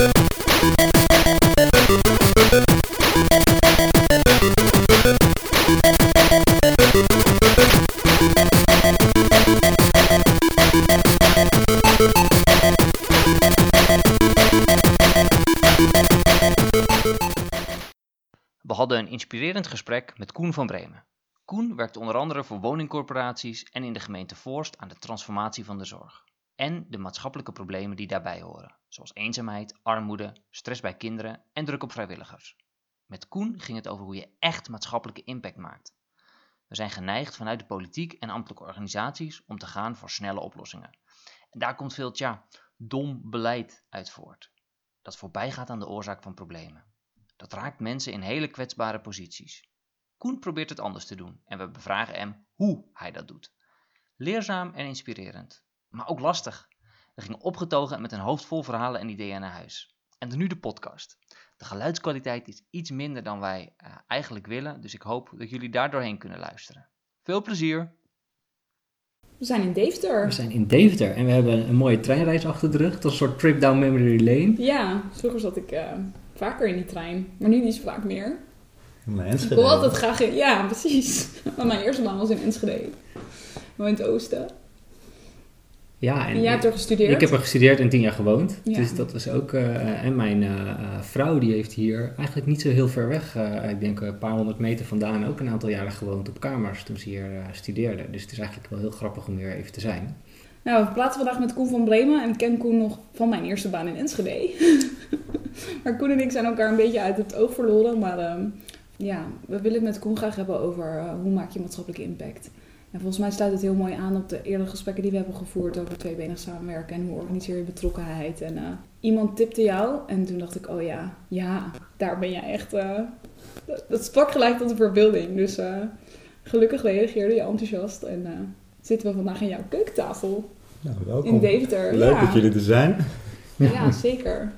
We hadden een inspirerend gesprek met Koen van Bremen. Koen werkt onder andere voor woningcorporaties en in de gemeente Voorst aan de transformatie van de zorg. En de maatschappelijke problemen die daarbij horen, zoals eenzaamheid, armoede, stress bij kinderen en druk op vrijwilligers. Met Koen ging het over hoe je echt maatschappelijke impact maakt. We zijn geneigd vanuit de politiek en ambtelijke organisaties om te gaan voor snelle oplossingen. En daar komt veel, tja, dom beleid uit voort. Dat voorbij gaat aan de oorzaak van problemen. Dat raakt mensen in hele kwetsbare posities. Koen probeert het anders te doen en we bevragen hem hoe hij dat doet. Leerzaam en inspirerend, maar ook lastig. We gingen opgetogen met een hoofd vol verhalen en ideeën naar huis. En nu de podcast. De geluidskwaliteit is iets minder dan wij uh, eigenlijk willen, dus ik hoop dat jullie daar doorheen kunnen luisteren. Veel plezier! We zijn in Deventer. We zijn in Deventer en we hebben een mooie treinreis achter de rug. Dat is een soort trip down memory lane. Ja, vroeger zat ik uh, vaker in die trein, maar nu niet zo vaak meer. Enschede. Ik wil altijd graag in... Ja, precies. Maar mijn eerste baan was in Enschede. Maar in het oosten. Ja, en, En jij hebt er gestudeerd? Ik heb er gestudeerd en tien jaar gewoond. Ja. Dus dat was ook... eh, en mijn eh, eh, vrouw die heeft hier eigenlijk niet zo heel ver weg, ik denk een paar honderd meter vandaan, ook een aantal jaren gewoond op kamers toen ze hier studeerde. Dus het is eigenlijk wel heel grappig om hier even te zijn. Nou, we praten vandaag met Koen van Bremen. En ik ken Koen nog van mijn eerste baan in Enschede. maar Koen en ik zijn elkaar een beetje uit het oog verloren. Maar ehm, ja, we willen het met Koen graag hebben over hoe maak je maatschappelijke impact. En volgens mij sluit het heel mooi aan op de eerdere gesprekken die we hebben gevoerd over tweebenig samenwerken en hoe organiseer je betrokkenheid. En eh, iemand tipte jou en toen dacht ik, oh ja, ja, daar ben jij echt. eh, dat, dat sprak gelijk tot de verbeelding. Dus eh, gelukkig reageerde je enthousiast en eh, zitten we vandaag aan jouw keukentafel Nou, welkom. in Deventer. Leuk ja. dat jullie er zijn. Ja, zeker.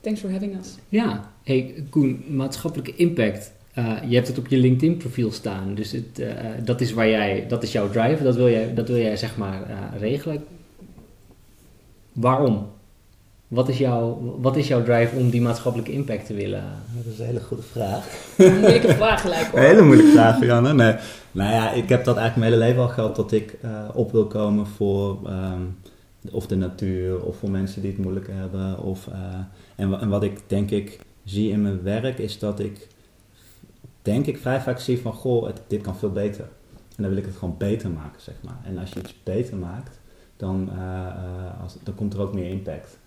Thanks for having us. Ja, hey Koen, maatschappelijke impact. Eh, je hebt het op je LinkedIn profiel staan, dus het, eh, dat is waar jij, dat is jouw drive, dat wil jij, dat wil jij zeg maar eh, regelen. Waarom? Wat is, jouw, wat is jouw drive om die maatschappelijke impact te willen? Dat is een hele goede vraag. Een moeilijke vraag gelijk Een hele moeilijke vraag, Janne. Nee. Nou ja, ik heb dat eigenlijk mijn hele leven al gehad dat ik eh, op wil komen voor ehm, of de natuur of voor mensen die het moeilijk hebben. Of, eh, en wat ik denk ik zie in mijn werk is dat ik denk ik vrij vaak zie van goh, het, dit kan veel beter. En dan wil ik het gewoon beter maken, zeg maar. En als je iets beter maakt, dan, eh, eh, als, dan komt er ook meer impact.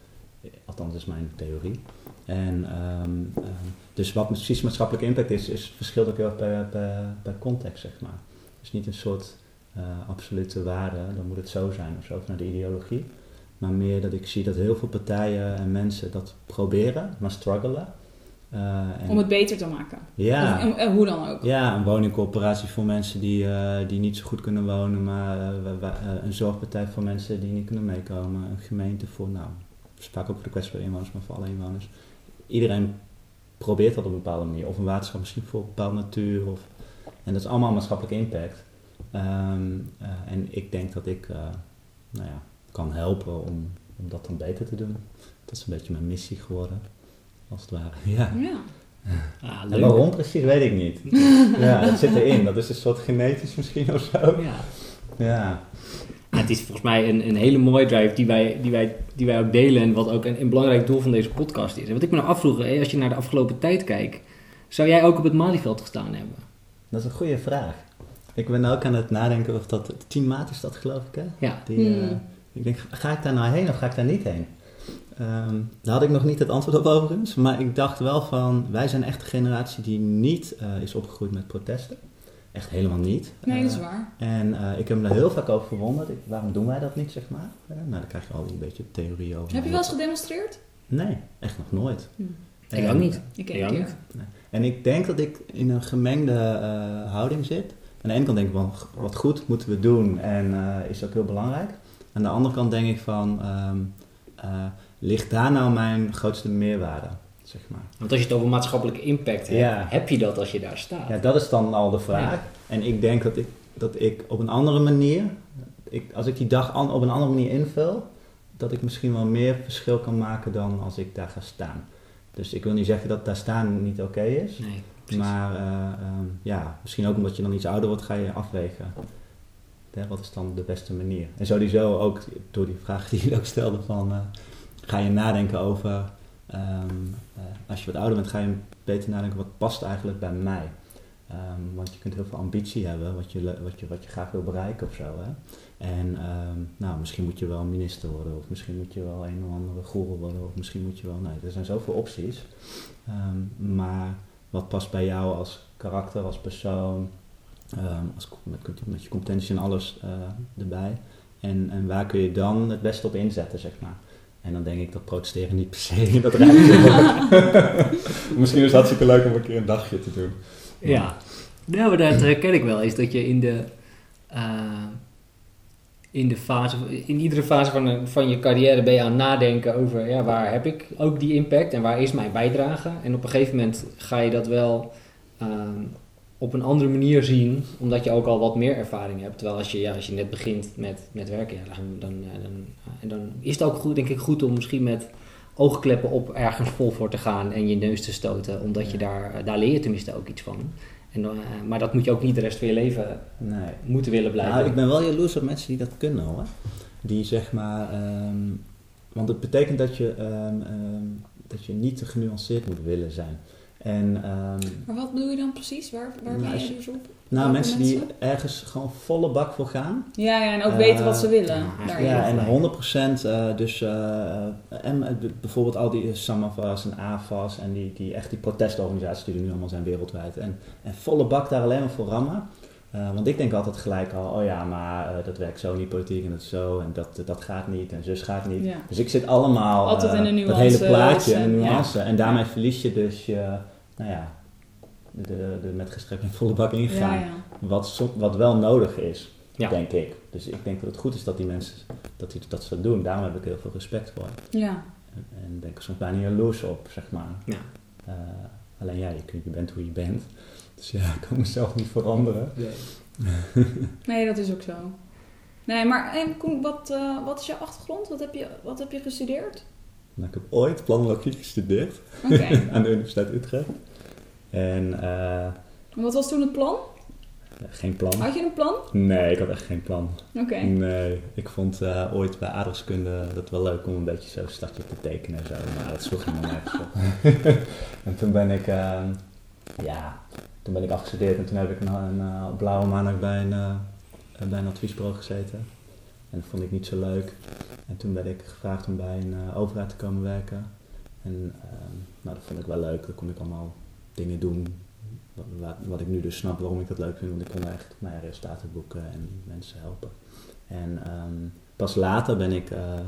Althans, is mijn theorie. En ehm, ehm, dus wat precies maatschappelijke impact is, is verschilt ook heel erg per, per, per context, zeg maar. Dus niet een soort eh, absolute waarde, dan moet het zo zijn of zo, vanuit de ideologie. Maar meer dat ik zie dat heel veel partijen en mensen dat proberen, maar struggelen. Eh, en- Om het beter te maken. ja. Of- en, hoe dan ook. Ja, een woningcorporatie voor mensen die, eh, die niet zo goed kunnen wonen, maar eh, een zorgpartij voor mensen die niet kunnen meekomen. Een gemeente voor, nou, we spraken ook voor de kwetsbare inwoners, maar voor alle inwoners. Iedereen probeert dat op een bepaalde manier. Of een waterschap misschien voor bepaalde natuur. Of, en dat is allemaal maatschappelijk impact. Ehm, eh, en ik denk dat ik, nou ja, kan helpen om, om dat dan beter te doen. Dat is een beetje mijn missie geworden, als het ware. Ja. Ja. Ah, En waarom precies, weet ik niet. ja, dat zit erin. Dat is een soort genetisch misschien of zo. Ja. Ja. Ja, het is volgens mij een, een hele mooie drive die wij, die, wij, die wij ook delen en wat ook een, een belangrijk doel van deze podcast is. En wat ik me nou afvroeg, hé, als je naar de afgelopen tijd kijkt, zou jij ook op het Malieveld gestaan hebben? Dat is een goede vraag. Ik ben ook aan het nadenken of dat... 10 maart is dat geloof ik, hè? Ja. Die, eh, Hmm. ik denk, ga ik daar nou heen of ga ik daar niet heen? Ehm, daar had ik nog niet het antwoord op overigens. Maar ik dacht wel van, wij zijn echt de generatie die niet eh, is opgegroeid met protesten. Echt helemaal niet. Nee, dat is Eh, waar. En eh, ik heb me daar heel vaak over verwonderd. Ik- waarom doen wij dat niet, zeg maar? Nou, dan krijg je al die beetje theorieën over. Heb je wel eens gedemonstreerd? Nee, echt nog nooit. Hm. Ik ook niet. Ik keer. niet. En ik denk dat ik in een gemengde eh, houding zit. Aan de ene kant denk ik van, wat goed moeten we doen en eh, is ook heel belangrijk. Aan de andere kant denk ik van, ehm, eh, ligt daar nou mijn grootste meerwaarde, zeg maar. Want als je het over maatschappelijke impact hebt, Ja. heb je dat als je daar staat? Ja, dat is dan al de vraag. Ja. En ik denk dat ik, dat ik op een andere manier, ik, als ik die dag an- op een andere manier invul, dat ik misschien wel meer verschil kan maken dan als ik daar ga staan. Dus ik wil niet zeggen dat daar staan niet oké is. Nee. Maar eh, ehm, ja, misschien ook omdat je dan iets ouder wordt, ga je afwegen. Wat is dan de beste manier? En sowieso ook door die vraag die je ook stelde van... eh, ga je nadenken over... ehm, eh, als je wat ouder bent, ga je beter nadenken wat past eigenlijk bij mij. Ehm, want je kunt heel veel ambitie hebben, wat je, wat je, wat je graag wil bereiken of zo. Hè? En ehm, nou, misschien moet je wel minister worden, of misschien moet je wel een of andere goeroe worden, of misschien moet je wel... Nee, er zijn zoveel opties. Maar wat past bij jou als karakter, als persoon, ehm, als, met, met je competentie en alles eh, erbij. En, en waar kun je dan het beste op inzetten, zeg maar. En dan denk ik dat protesteren niet per se in dat. Misschien is het hartstikke leuk om een keer een dagje te doen. Ja, nou, maar dat herken ik wel. Is dat je in de, eh, in de fase, in iedere fase van, een- van je carrière ben je aan het nadenken over ja, waar heb ik ook die impact en waar is mijn bijdrage. En op een gegeven moment ga je dat wel ehm, op een andere manier zien, omdat je ook al wat meer ervaring hebt. Terwijl als je, ja, als je net begint met, met werken, ja, dan, dan, eh, dan, en dan is het ook goed, denk ik, goed om misschien met oogkleppen op ergens vol voor te gaan en je neus te stoten, omdat je daar, daar leer je tenminste ook iets van. En dan, eh, maar dat moet je ook niet de rest van je leven Nee. moeten willen blijven. Nou, ik ben wel jaloers op mensen die dat kunnen hoor. Die zeg maar, ehm, want het betekent dat je, ehm, ehm, dat je niet te genuanceerd moet willen zijn. En ehm, Maar wat bedoel je dan precies? Waar, waar Nou, ben je dus op? nou, mensen die ergens gewoon volle bak voor gaan. Ja, ja, en ook Eh, weten wat ze willen. ja, daarin. Ja, gelijk. en 100% eh, dus, eh, en eh, bijvoorbeeld al die Samavas en AFAS en die, die echt die protestorganisaties die er nu allemaal zijn wereldwijd. En, en volle bak daar alleen maar voor rammen. Eh, want ik denk altijd gelijk al, oh ja, maar eh, dat werkt zo niet politiek en dat zo en dat, dat gaat niet en zus gaat niet. Ja. Dus ik zit allemaal Altijd eh, in de dat hele plaatje en en- de ja. nuance. En daarmee verlies je dus je, nou ja, de, de, met gestrekt en volle bak. Ja, ja. Wat, wat wel nodig is, Ja. denk ik. Dus ik denk dat het goed is dat die mensen dat, die, dat ze dat doen. Daarom heb ik heel veel respect voor. Ja. En, en denk er soms bijna jaloers op, zeg maar. Ja. Eh, alleen ja, je, kunt, je bent hoe je bent. Dus ja, ik kan mezelf niet veranderen. Nee, dat is ook zo. Nee, maar en Koen, wat, eh, wat is jouw achtergrond? Wat heb je, wat heb je gestudeerd? Ik heb ooit planologie gestudeerd aan de Universiteit Utrecht. En eh, En wat was toen het plan? geen plan. Had je een plan? Nee, ik had echt geen plan. Oké. Nee, ik vond eh, ooit bij aardrijkskunde dat wel leuk om een beetje zo stadje te tekenen en zo. Maar dat sloeg helemaal nergens op. en toen ben ik, eh, ja, toen ben ik afgestudeerd en toen heb ik een, een blauwe maandag bij een, eh, bij een adviesbureau gezeten. En dat vond ik niet zo leuk. En toen ben ik gevraagd om bij een eh, overheid te komen werken. En ehm, nou, dat vond ik wel leuk. Dan kon ik allemaal dingen doen wat, wat, ik nu dus snap waarom ik dat leuk vind. Want ik kon echt mijn resultaten boeken en mensen helpen. En ehm, pas later ben ik, eh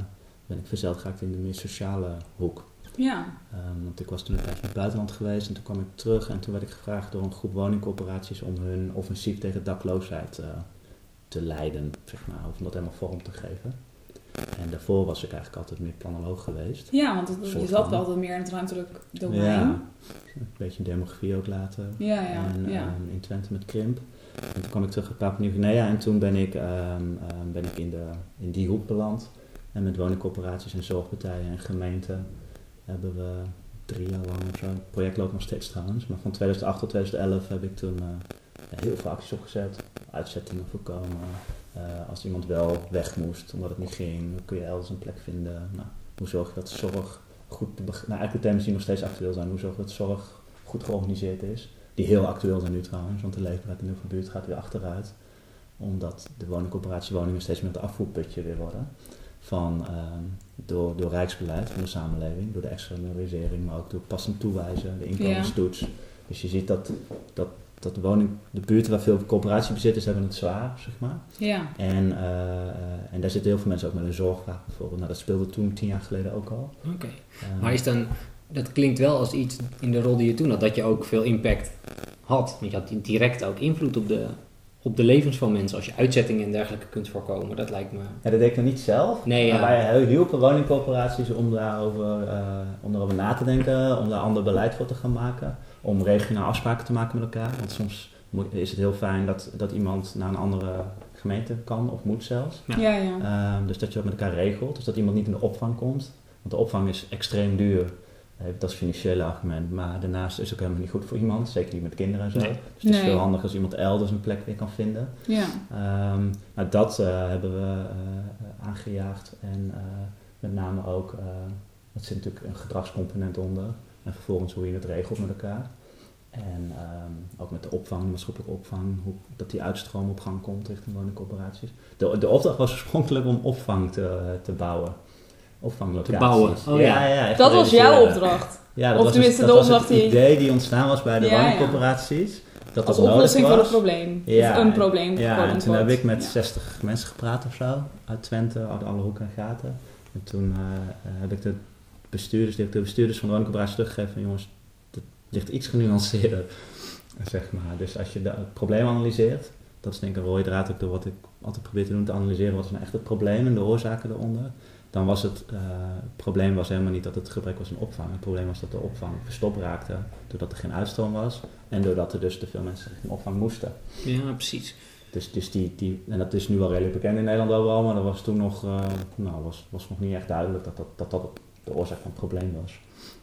ben ik verzeld geraakt in de meer sociale hoek. Ja. Ehm, want ik was toen een tijdje in het buitenland geweest en toen kwam ik terug en toen werd ik gevraagd door een groep woningcorporaties om hun offensief tegen dakloosheid eh, te leiden, zeg maar, of om dat helemaal vorm te geven. En daarvoor was ik eigenlijk altijd meer planoloog geweest. Ja, want het- je zat wel altijd meer in het ruimtelijk domein. Ja, Ja, een beetje demografie ook later. ja, ja. en ehm, in Twente met Krimp. En toen kwam ik terug uit Papua Nieuw-Guinea en toen ben ik, ehm, ehm, ben ik in, de, in die hoek beland. En met woningcorporaties en zorgpartijen en gemeenten hebben we drie jaar lang of zo. Het project loopt nog steeds trouwens. Maar van 2008 tot 2011 heb ik toen eh, heel veel acties opgezet. Uitzettingen voorkomen. Eh, als iemand wel weg moest omdat het niet ging, kun je elders een plek vinden. Nou, hoe zorg je dat zorg goed te Nou, eigenlijk de thema's die nog steeds actueel zijn. Hoe zorg je dat zorg goed georganiseerd is? Die heel actueel zijn nu trouwens, want de leefbaarheid in heel veel buurt gaat weer achteruit. Omdat de woningcorporatiewoningen steeds meer het afvoerputje weer worden. Van, ehm, door, door rijksbeleid van de samenleving, door de externalisering, maar ook door passend toewijzen, de inkomenstoets. Dus je ziet dat, dat dat de woning, de buurten waar veel coöperatiebezitters hebben het zwaar, zeg maar. Ja. En, eh, eh, en daar zitten heel veel mensen ook met een zorgvraag bijvoorbeeld. Nou, dat speelde toen tien jaar geleden ook al. Oké. Eh, Maar is dan, dat klinkt wel als iets in de rol die je toen had, dat je ook veel impact had. Want je had direct ook invloed op de, op de levens van mensen als je uitzettingen en dergelijke kunt voorkomen. Dat lijkt me. Ja, dat deed ik nog niet zelf. Nee, maar ja. wij hielpen woningcorporaties om daarover, eh, om daarover na te denken, om daar ander beleid voor te gaan maken. Om regionaal afspraken te maken met elkaar. Want soms moet- is het heel fijn dat, dat iemand naar een andere gemeente kan of moet zelfs. Ja. Ja, ja. Ehm, dus dat je dat met elkaar regelt. Dus dat iemand niet in de opvang komt. Want de opvang is extreem duur. Eh, Dat is het financiële argument. Maar daarnaast is het ook helemaal niet goed voor iemand. Zeker niet met kinderen en zo. Nee. Dus het is Nee. veel handiger als iemand elders een plek weer kan vinden. ja. Ehm, nou, dat eh, hebben we eh, aangejaagd. En eh, met name ook, eh er zit natuurlijk een gedragscomponent onder. En vervolgens hoe je het regelt met elkaar. En ehm, ook met de opvang, de maatschappelijke opvang, hoe, dat die uitstroom op gang komt richting woningcorporaties. De, de opdracht was oorspronkelijk om opvang te, te bouwen. Opvanglocaties. Te bouwen, oh ja. echt Dat te was jouw opdracht. Ja, dat Of was, tenminste het, de dat was het die- idee die ontstaan was bij de Ja, ja. woningcorporaties. Dat Als dat oplossing voor was. het probleem. Ja, Of een probleem. Ja, en toen heb ik met Ja. 60 mensen gepraat of zo, uit Twente, uit alle hoeken en gaten. En toen eh, heb ik de bestuurders, de bestuurders van de woningcorporatie teruggegeven van jongens, het ligt iets genuanceerder, zeg maar. Dus als je het probleem analyseert, dat is denk ik een rode draad ook door wat ik altijd probeer te doen, te analyseren wat is nou echt het probleem en de oorzaken eronder. Dan was het, eh, het probleem was helemaal niet dat het gebrek was aan opvang. Het probleem was dat de opvang verstopt raakte, doordat er geen uitstroom was. En doordat er dus te veel mensen richting opvang moesten. Ja, precies. Dus, dus die, die, en dat is nu wel redelijk bekend in Nederland overal, maar dat was toen nog, eh, nou, was, was nog niet echt duidelijk dat dat, dat dat de oorzaak van het probleem was.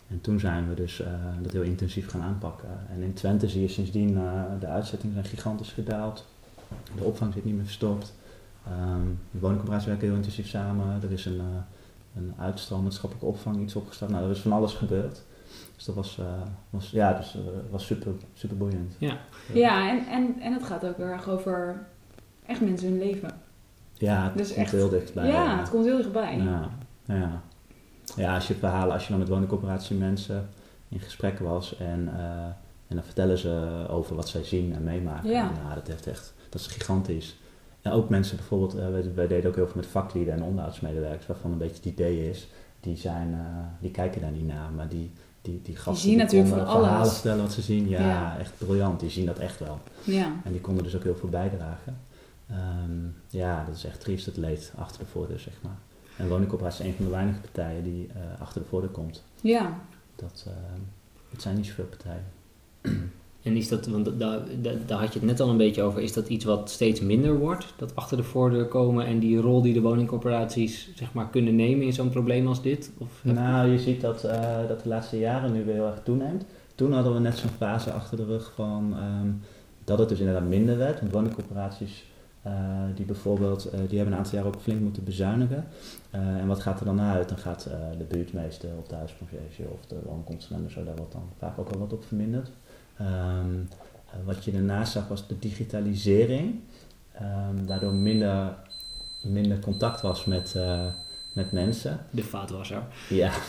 En toen zijn we dus eh, dat heel intensief gaan aanpakken. En in Twente zie je sindsdien, de uitzettingen zijn gigantisch gedaald. De opvang zit niet meer verstopt. Ehm de woningcorporaties werken heel intensief samen. Er is een, eh, een uitstroom maatschappelijke opvang iets opgestart. Nou, er is van alles gebeurd. Dus dat was, eh, was, ja, dus, eh, was super, super boeiend. Ja. Ja, en, en, en het gaat ook heel erg over echt mensen hun leven. Ja, het Dus komt echt- heel dichtbij. ja, het komt heel dichtbij. Ja, ja. ja, als je verhalen, als je dan met woningcorporatie mensen in gesprek was en, eh, en dan vertellen ze over wat zij zien en meemaken. Ja. Nou, dat, heeft echt, dat is gigantisch. En ook mensen bijvoorbeeld, eh, wij, wij deden ook heel veel met vaklieden en onderhoudsmedewerkers, waarvan een beetje het idee is, die, zijn, eh, die kijken daar niet naar, maar die, die, die gasten zien natuurlijk van alles. verhalen vertellen wat ze zien. Ja, Ja. echt briljant, die zien dat echt wel. Ja. En die konden dus ook heel veel bijdragen. Ehm, ja, dat is echt triest, het leed achter de voordeur, zeg maar. En woningcorporatie is een van de weinige partijen die eh, achter de voordeur komt. Ja. Dat, ehm, het zijn niet zoveel partijen. En is dat, want da- da- daar had je het net al een beetje over, is dat iets wat steeds minder wordt? Dat achter de voordeur komen en die rol die de woningcorporaties zeg maar, kunnen nemen in zo'n probleem als dit? Of, Nou, je ziet dat, eh, dat de laatste jaren nu weer heel erg toeneemt. Toen hadden we net zo'n fase achter de rug van ehm, dat het dus inderdaad minder werd. Want woningcorporaties eh, die bijvoorbeeld, eh, die hebben een aantal jaren ook flink moeten bezuinigen. En wat gaat er dan uit? Dan gaat de buurtmeester of de huisconciërge of de woonconsulent zo daar wordt dan vaak ook wel wat op verminderd. Ehm, eh, wat je daarnaast zag was de digitalisering. Ehm, waardoor minder, minder contact was met, eh, met mensen. De vaatwasser. Ja.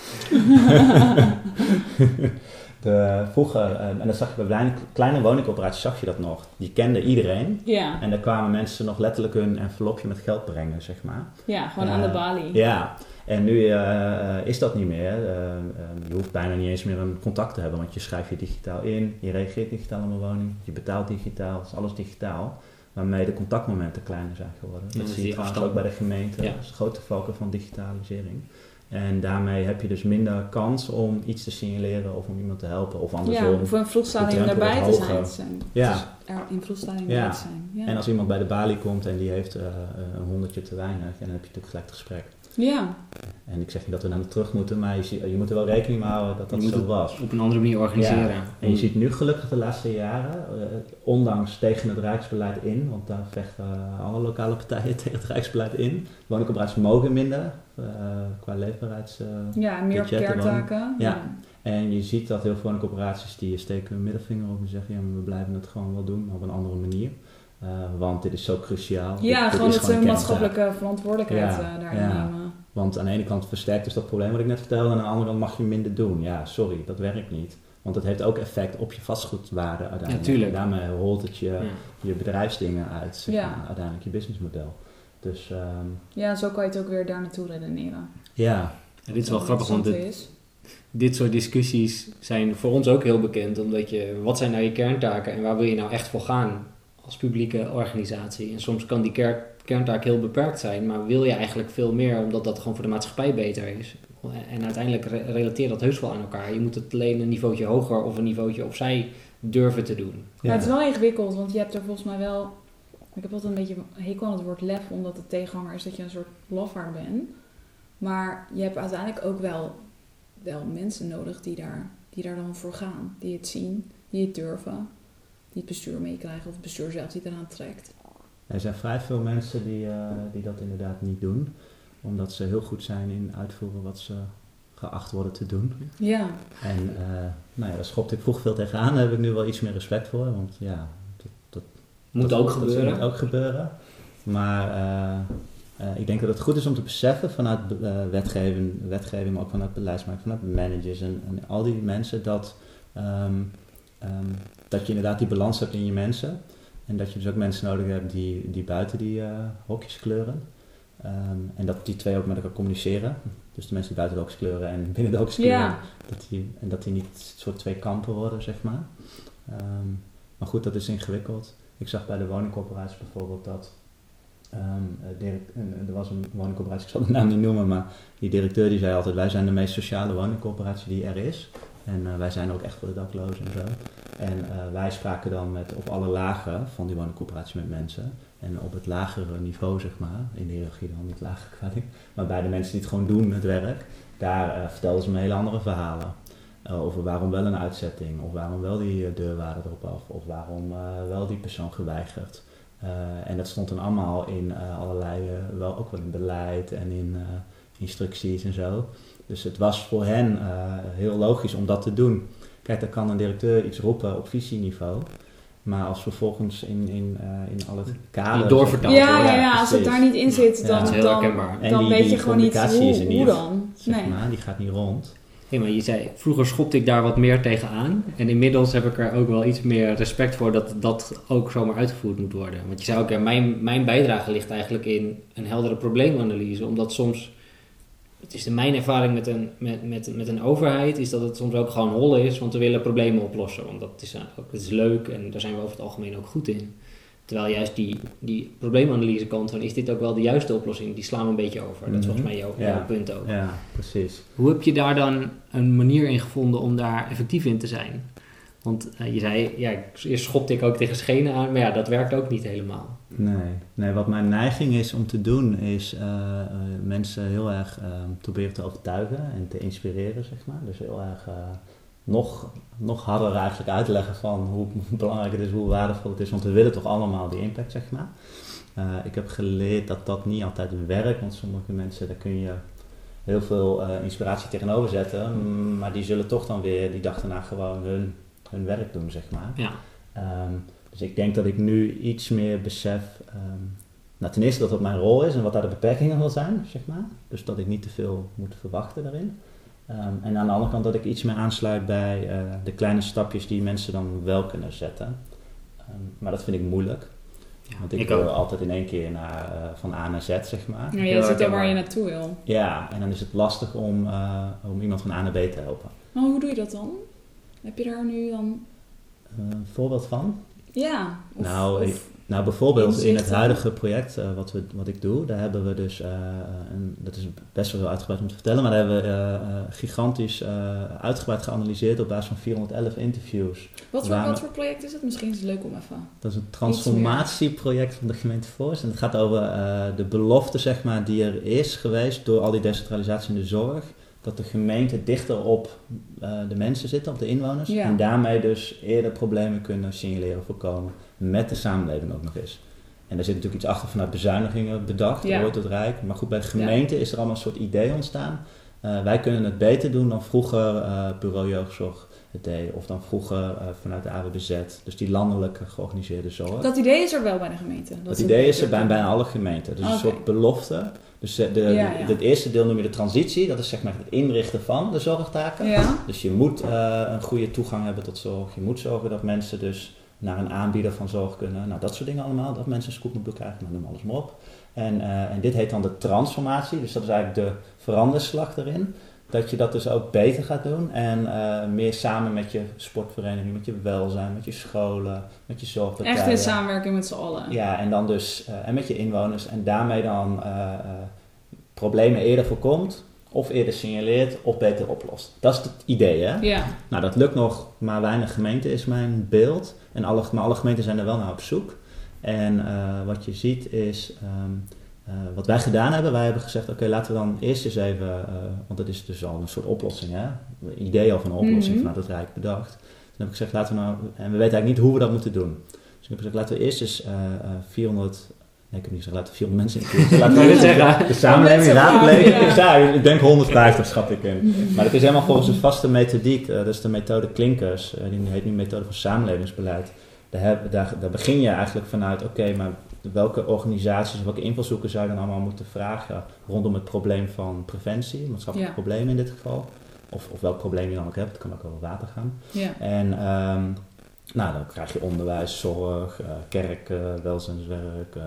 de, vroeger, eh, en dat zag je bij kleine, kleine woningcorporaties, zag je dat nog. Die kenden iedereen. Ja. En daar kwamen mensen nog letterlijk hun envelopje met geld brengen, zeg maar. Ja, gewoon aan de Eh, balie. Ja, en nu eh, eh, is dat niet meer. Eh, eh, je hoeft bijna niet eens meer een contact te hebben, want je schrijft je digitaal in, je reageert digitaal op een woning, je betaalt digitaal, het is alles digitaal. Waarmee de contactmomenten kleiner zijn geworden. Ja, dat zie je trouwens afstand- ook bij de gemeente. Ja. Dat is een grote focus van digitalisering. En daarmee heb je dus minder kans om iets te signaleren of om iemand te helpen of andersom. Ja, of een vroeg stadium de drempel daarbij te zijn. Ja. Dus er in vroeg stadium Ja. te zijn. Ja. En als iemand bij de balie komt en die heeft eh, een honderdje te weinig, en dan heb je natuurlijk gelijk het gesprek. Ja. En ik zeg niet dat we naar terug moeten, maar je, je moet er wel rekening mee houden dat dat zo was. Op een andere manier organiseren. Ja, En je ziet nu gelukkig de laatste jaren, eh, ondanks tegen het Rijksbeleid in, want daar vechten eh, alle lokale partijen tegen het Rijksbeleid in. Woningcorporaties mogen minder eh, qua leefbaarheids... eh, ja, meer op. Ja. en je ziet dat heel veel woningcorporaties die steken hun middelvinger op en zeggen, ja, maar we blijven het gewoon wel doen, maar op een andere manier. Eh, want dit is zo cruciaal. Dit- Ja, dit gewoon is het kerntaak. maatschappelijke verantwoordelijkheid Ja, eh, daarin ja. nemen. Want aan de ene kant versterkt dus dat probleem wat ik net vertelde, en aan de andere kant mag je minder doen. Ja, sorry, dat werkt niet. Want het heeft ook effect op je vastgoedwaarde uiteindelijk. Ja, tuurlijk. En daarmee holt het je, Ja. je bedrijfsdingen uit, zeg Ja. maar, uiteindelijk je businessmodel. Dus ehm, Ja, zo kan je het ook weer daar naartoe redeneren. ja, Ja, dit is wel Dat grappig, want dit, dit soort discussies zijn voor ons ook heel bekend. Omdat je, wat zijn nou je kerntaken en waar wil je nou echt voor gaan als publieke organisatie? En soms kan die ker- kerntaak heel beperkt zijn, maar wil je eigenlijk veel meer omdat dat gewoon voor de maatschappij beter is. En uiteindelijk re- relateert dat heus wel aan elkaar. Je moet het alleen een niveautje hoger of een niveautje opzij durven te doen. Maar het is wel ingewikkeld, want je hebt er volgens mij wel... Ik heb altijd een beetje hekel aan het woord lef, omdat het tegenhanger is dat je een soort lafaard bent. Maar je hebt uiteindelijk ook wel, wel mensen nodig die daar, die daar dan voor gaan. Die het zien, die het durven, die het bestuur meekrijgen of het bestuur zelf die eraan trekt. er zijn vrij veel mensen die, eh, die dat inderdaad niet doen. Omdat ze heel goed zijn in uitvoeren wat ze geacht worden te doen. Ja, En eh, nou ja, daar schopte ik vroeger veel tegenaan. Daar heb ik nu wel iets meer respect voor. Want ja, Moet dat, ook dat gebeuren. moet ook gebeuren. Maar eh, eh, ik denk dat het goed is om te beseffen vanuit wetgeving, wetgeving, maar ook vanuit beleidsmakers, vanuit managers en, en al die mensen, dat, ehm, ehm, dat je inderdaad die balans hebt in je mensen. En dat je dus ook mensen nodig hebt die, die buiten die eh, hokjes kleuren. Ehm, en dat die twee ook met elkaar communiceren. Dus de mensen die buiten de hokjes kleuren en binnen de hokjes kleuren. ja. Dat die, en dat die niet een soort twee kampen worden, zeg maar. Ehm, maar goed, dat is ingewikkeld. Ik zag bij de woningcorporaties bijvoorbeeld dat... eh, er was een woningcorporatie, ik zal de naam niet noemen, maar die directeur die zei altijd... wij zijn de meest sociale woningcorporatie die er is. En eh, wij zijn ook echt voor de daklozen en zo. En eh, wij spraken dan met, op alle lagen van die woningcorporatie met mensen. En op het lagere niveau, zeg maar, in de hiërarchie dan, niet lager kwaliteit. Maar bij de mensen die het gewoon doen, het werk, daar eh, vertelden ze me hele andere verhalen. Over waarom wel een uitzetting, of waarom wel die deurwaarde erop af, of waarom wel die persoon geweigerd. En dat stond dan allemaal in allerlei, wel ook wel in beleid en in instructies en zo. Dus het was voor hen eh, heel logisch om dat te doen. Kijk, dan kan een directeur iets roepen op visieniveau. Maar als vervolgens in, in, eh, in al het kader... Doorvertaald Ja, ja, ja, als het daar niet in zit, Ja. dan, dan, dan die- weet je gewoon niet hoe, is hoe dan. Zeg Nee. maar, die gaat niet rond. Hey, maar je zei, vroeger schopte ik daar wat meer tegen aan. En inmiddels heb ik er ook wel iets meer respect voor dat dat ook zomaar uitgevoerd moet worden. Want je zou ook, ja, mijn, mijn bijdrage ligt eigenlijk in een heldere probleemanalyse. Omdat soms, het is de mijn ervaring met een, met, met, met een overheid, is dat het soms ook gewoon hollen is. Want we willen problemen oplossen. Want dat is, eh, ook, dat is leuk en daar zijn we over het algemeen ook goed in. Terwijl juist die, die probleemanalyse kant van, is dit ook wel de juiste oplossing? Die slaan we een beetje over. Dat is Mhm. volgens mij jouw, Ja. jouw punt ook. Ja, precies. Hoe heb je daar dan een manier in gevonden om daar effectief in te zijn? Want eh, je zei, ja, eerst schopte ik ook tegen schenen aan, maar ja, dat werkt ook niet helemaal. Nee. nee, wat mijn neiging is om te doen, is eh, eh, mensen heel erg eh, proberen te overtuigen en te inspireren, zeg maar. Dus heel erg nog, nog harder eigenlijk uitleggen van hoe belangrijk het is, hoe waardevol het is. Want we willen toch allemaal die impact, zeg maar. Ik heb geleerd dat dat niet altijd werkt, want sommige mensen, daar kun je heel veel inspiratie tegenover zetten. Maar die zullen toch dan weer die dag daarna gewoon hun, hun werk doen, zeg maar. Ja, Ehm, dus ik denk dat ik nu iets meer besef, ehm, nou ten eerste dat het mijn rol is en wat daar de beperkingen wel zijn, zeg maar. Dus dat ik niet te veel moet verwachten daarin. Ehm, en aan de andere kant dat ik iets meer aansluit bij eh, de kleine stapjes die mensen dan wel kunnen zetten. Ehm, maar dat vind ik moeilijk. ja Want ik, ik wil ook. altijd in één keer naar, eh, van A naar Z, zeg maar. Ja, Heel je zit er waar je naartoe wil. Ja, en dan is het lastig om, eh, om iemand van A naar B te helpen. Maar hoe doe je dat dan? Heb je daar nu dan... Eh, een voorbeeld van? Ja. Of, Nou, of- ik- Nou, bijvoorbeeld in het huidige project eh, wat, we, wat ik doe, daar hebben we dus, eh, een, dat is best wel heel uitgebreid om te vertellen, maar daar hebben we eh, eh, gigantisch eh, uitgebreid geanalyseerd op basis van 411 interviews. wat, voor, wat voor project is het? Misschien is het leuk om even... Dat is een transformatieproject van de gemeente Voorst. En het gaat over eh, de belofte zeg maar, die er is geweest door al die decentralisatie in de zorg. Dat de gemeente dichter op eh, de mensen zit, op de inwoners. Ja. En daarmee dus eerder problemen kunnen signaleren, voorkomen. Met de samenleving ook nog eens. En daar zit natuurlijk iets achter vanuit bezuinigingen bedacht, Ja. ooit het Rijk. Maar goed, bij de gemeente is er allemaal een soort idee ontstaan. Eh, wij kunnen het beter doen dan vroeger eh, bureau jeugdzorg het deden. Of dan vroeger vanuit de AWBZ, dus die landelijk georganiseerde zorg. Dat idee is er wel bij de gemeente. Dat, idee is er bij bijna alle gemeenten. Dus een soort belofte. Dus eh, de, Ja, ja. Het eerste deel noem je de transitie. Dat is zeg maar het inrichten van de zorgtaken. Ja. Dus je moet eh, een goede toegang hebben tot zorg. Je moet zorgen dat mensen dus naar een aanbieder van zorg kunnen. Nou, dat soort dingen allemaal. Dat mensen een scootmobiel krijgen, maar noem alles maar op. En, eh, en dit heet dan de transformatie. Dus dat is eigenlijk de veranderslag erin. Dat je dat dus ook beter gaat doen. En eh, meer samen met je sportvereniging, met je welzijn, met je scholen, met je zorgpartijen. Echt in samenwerking met z'n allen. Ja, en dan dus eh, en met je inwoners en daarmee dan eh, problemen eerder voorkomt, of eerder signaleert, of beter oplost. Dat is het idee, hè? Ja. Nou, dat lukt nog maar weinig gemeenten, is mijn beeld. En alle, maar alle gemeenten zijn er wel naar op zoek. En wat je ziet is, ehm, eh, wat wij gedaan hebben, wij hebben gezegd, oké, laten we dan eerst eens even, eh, want dat is dus al een soort oplossing, hè? Een idee of een oplossing Mhm. vanuit het Rijk bedacht. Toen heb ik gezegd, laten we nou, en we weten eigenlijk niet hoe we dat moeten doen. Dus ik heb gezegd, laten we eerst eens eh, eh, 400, nee ik heb niet gezegd, laten we 400 mensen in de Laten we eens de samenleving raadplegen. vragen, Ik denk 150 schat ik in. Maar het is helemaal volgens een vaste methodiek. eh, dat is de methode Klinkers. eh, die heet nu methode van samenlevingsbeleid. Daar, heb- daar, daar begin je eigenlijk vanuit, oké, maar welke organisaties, welke invalshoeken zou je dan allemaal moeten vragen rondom het probleem van preventie, maatschappelijk Ja. probleem in dit geval. Of, of welk probleem je dan ook hebt, het kan ook over water gaan. Ja. En ehm, nou, dan krijg je onderwijs, zorg, eh, kerk, welzijnswerk, eh,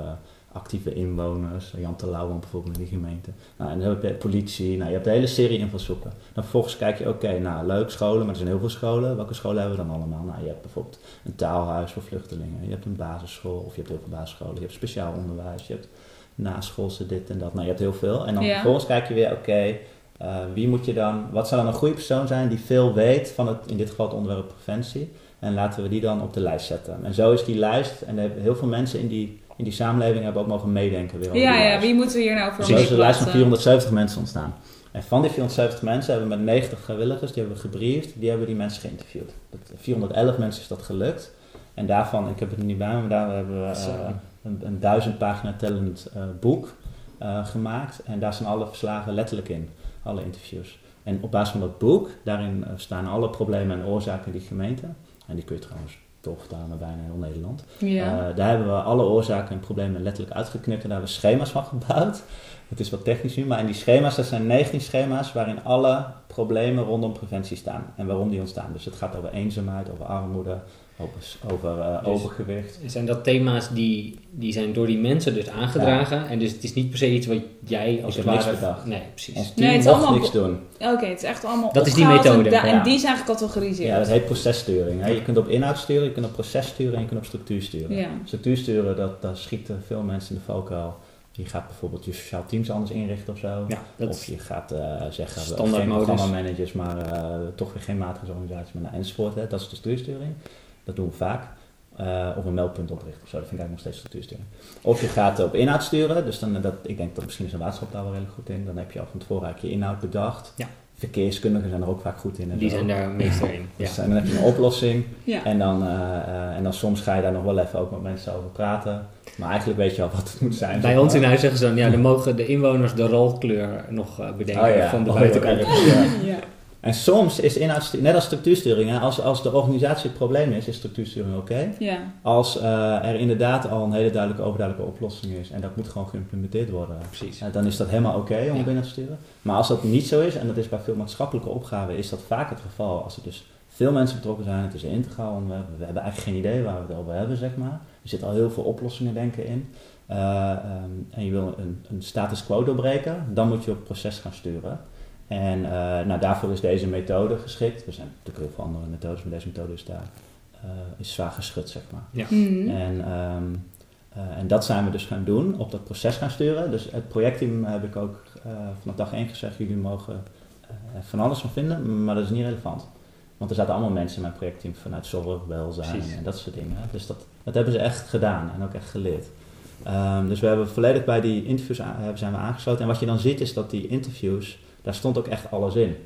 actieve inwoners. Jan Terlouwen bijvoorbeeld in die gemeente. Nou, en dan heb je politie. Nou, je hebt een hele serie invalshoeken. Dan vervolgens kijk je, oké, nou leuk scholen, maar er zijn heel veel scholen. Welke scholen hebben we dan allemaal? Nou, je hebt bijvoorbeeld een taalhuis voor vluchtelingen. Je hebt een basisschool, of je hebt heel veel basisscholen. Je hebt speciaal onderwijs, je hebt naschoolse dit en dat. Nou, je hebt heel veel. En dan Ja. vervolgens kijk je weer, oké, eh, wie moet je dan, wat zou dan een goede persoon zijn die veel weet van het, in dit geval het onderwerp preventie. En laten we die dan op de lijst zetten. En zo is die lijst, en er hebben heel veel mensen in die, in die samenleving hebben ook mogen meedenken weer Ja, ja, wie moeten we hier nou voor Zo is de lijst van plaatsen? 470 mensen ontstaan. En van die 470 mensen hebben we met 90 vrijwilligers, die hebben we gebriefd, die hebben die mensen geïnterviewd. Dat, 411 mensen is dat gelukt. En daarvan, ik heb het er niet bij me, maar daar hebben we eh, een, een duizend pagina tellend eh, boek eh, gemaakt. En daar staan alle verslagen letterlijk in, alle interviews. En op basis van dat boek, daarin staan alle problemen en oorzaken in die gemeente. En die kun je trouwens doorvertalen naar bijna heel Nederland. Ja. Eh, daar hebben we alle oorzaken en problemen letterlijk uitgeknipt en daar hebben we schema's van gebouwd. Het is wat technisch nu, maar in die schema's, dat zijn 19 schema's waarin alle problemen rondom preventie staan en waarom die ontstaan. Dus het gaat over eenzaamheid, over armoede, over, over eh, Dus- overgewicht. Zijn dat thema's die, die zijn door die mensen dus aangedragen? En dus het is niet per se iets wat jij als Ik het heb niks ware... bedacht. Nee, precies. Ons Nee, team het is mocht allemaal- niks doen. Oké, het is echt allemaal Dat is die methode. En, die zijn gecategoriseerd. Ja, dat heet processturing. Hè. Je kunt op inhoud sturen, je kunt op proces sturen en je kunt op structuur sturen. Ja. Structuur sturen, dat, daar schieten veel mensen in de valkuil. Je gaat bijvoorbeeld je sociaal teams anders inrichten of zo. Ja, dat Of je gaat eh, zeggen, we Standaard geen modus. programmamanagers, maar eh, toch weer geen maatregelenorganisatie, maar nou, enzovoort. Hè. Dat is de structuursturing. Dat doen we vaak. Eh, of een meldpunt oprichten of zo, dat vind ik eigenlijk nog steeds structuursturing. Of je gaat op inhoud sturen, dus dan, dat, ik denk dat misschien is een waterschap daar wel redelijk goed in. Dan heb je al van tevoren eigenlijk je inhoud bedacht. Ja. Verkeerskundigen zijn er ook vaak goed in. En die zo. zijn daar meester in. Ja. Dus dan heb je een oplossing. Ja. En dan, eh, eh, en dan soms ga je daar nog wel even ook met mensen over praten. Maar eigenlijk weet je al wat het moet zijn. Bij ons in huis zeggen ze dan, ja, dan mogen de inwoners de rolkleur nog eh, bedenken Oh ja, van de oh, buitenkant. Ja. En soms is inhoudssturing, net als structuursturing, hè, als, als de organisatie het probleem is, is structuursturing oké. Ja. Als eh, er inderdaad al een hele duidelijke, overduidelijke oplossing is en dat moet gewoon geïmplementeerd worden, Precies. eh, dan is dat helemaal oké om Ja. binnen te sturen. Maar als dat niet zo is, en dat is bij veel maatschappelijke opgaven, is dat vaak het geval. Als er dus veel mensen betrokken zijn, het is een integraal onderwerp, we hebben eigenlijk geen idee waar we het over hebben, zeg maar. Er zit al heel veel oplossingen denken in. Eh, ehm, en je wil een, een status quo doorbreken, dan moet je op het proces gaan sturen. En eh, nou, daarvoor is deze methode geschikt. Er zijn natuurlijk heel veel andere methodes, maar deze methode is daar eh, is zwaar geschud, zeg maar. Mhm. En, ehm, eh, en dat zijn we dus gaan doen, op dat proces gaan sturen. Dus het projectteam heb ik ook eh, vanaf dag één gezegd, jullie mogen van alles van vinden, maar dat is niet relevant. Want er zaten allemaal mensen in mijn projectteam vanuit zorg, welzijn Precies. en dat soort dingen. Dus dat, dat hebben ze echt gedaan en ook echt geleerd. Ehm, dus we hebben volledig bij die interviews aan- zijn we aangesloten. En wat je dan ziet is dat die interviews, daar stond ook echt alles in.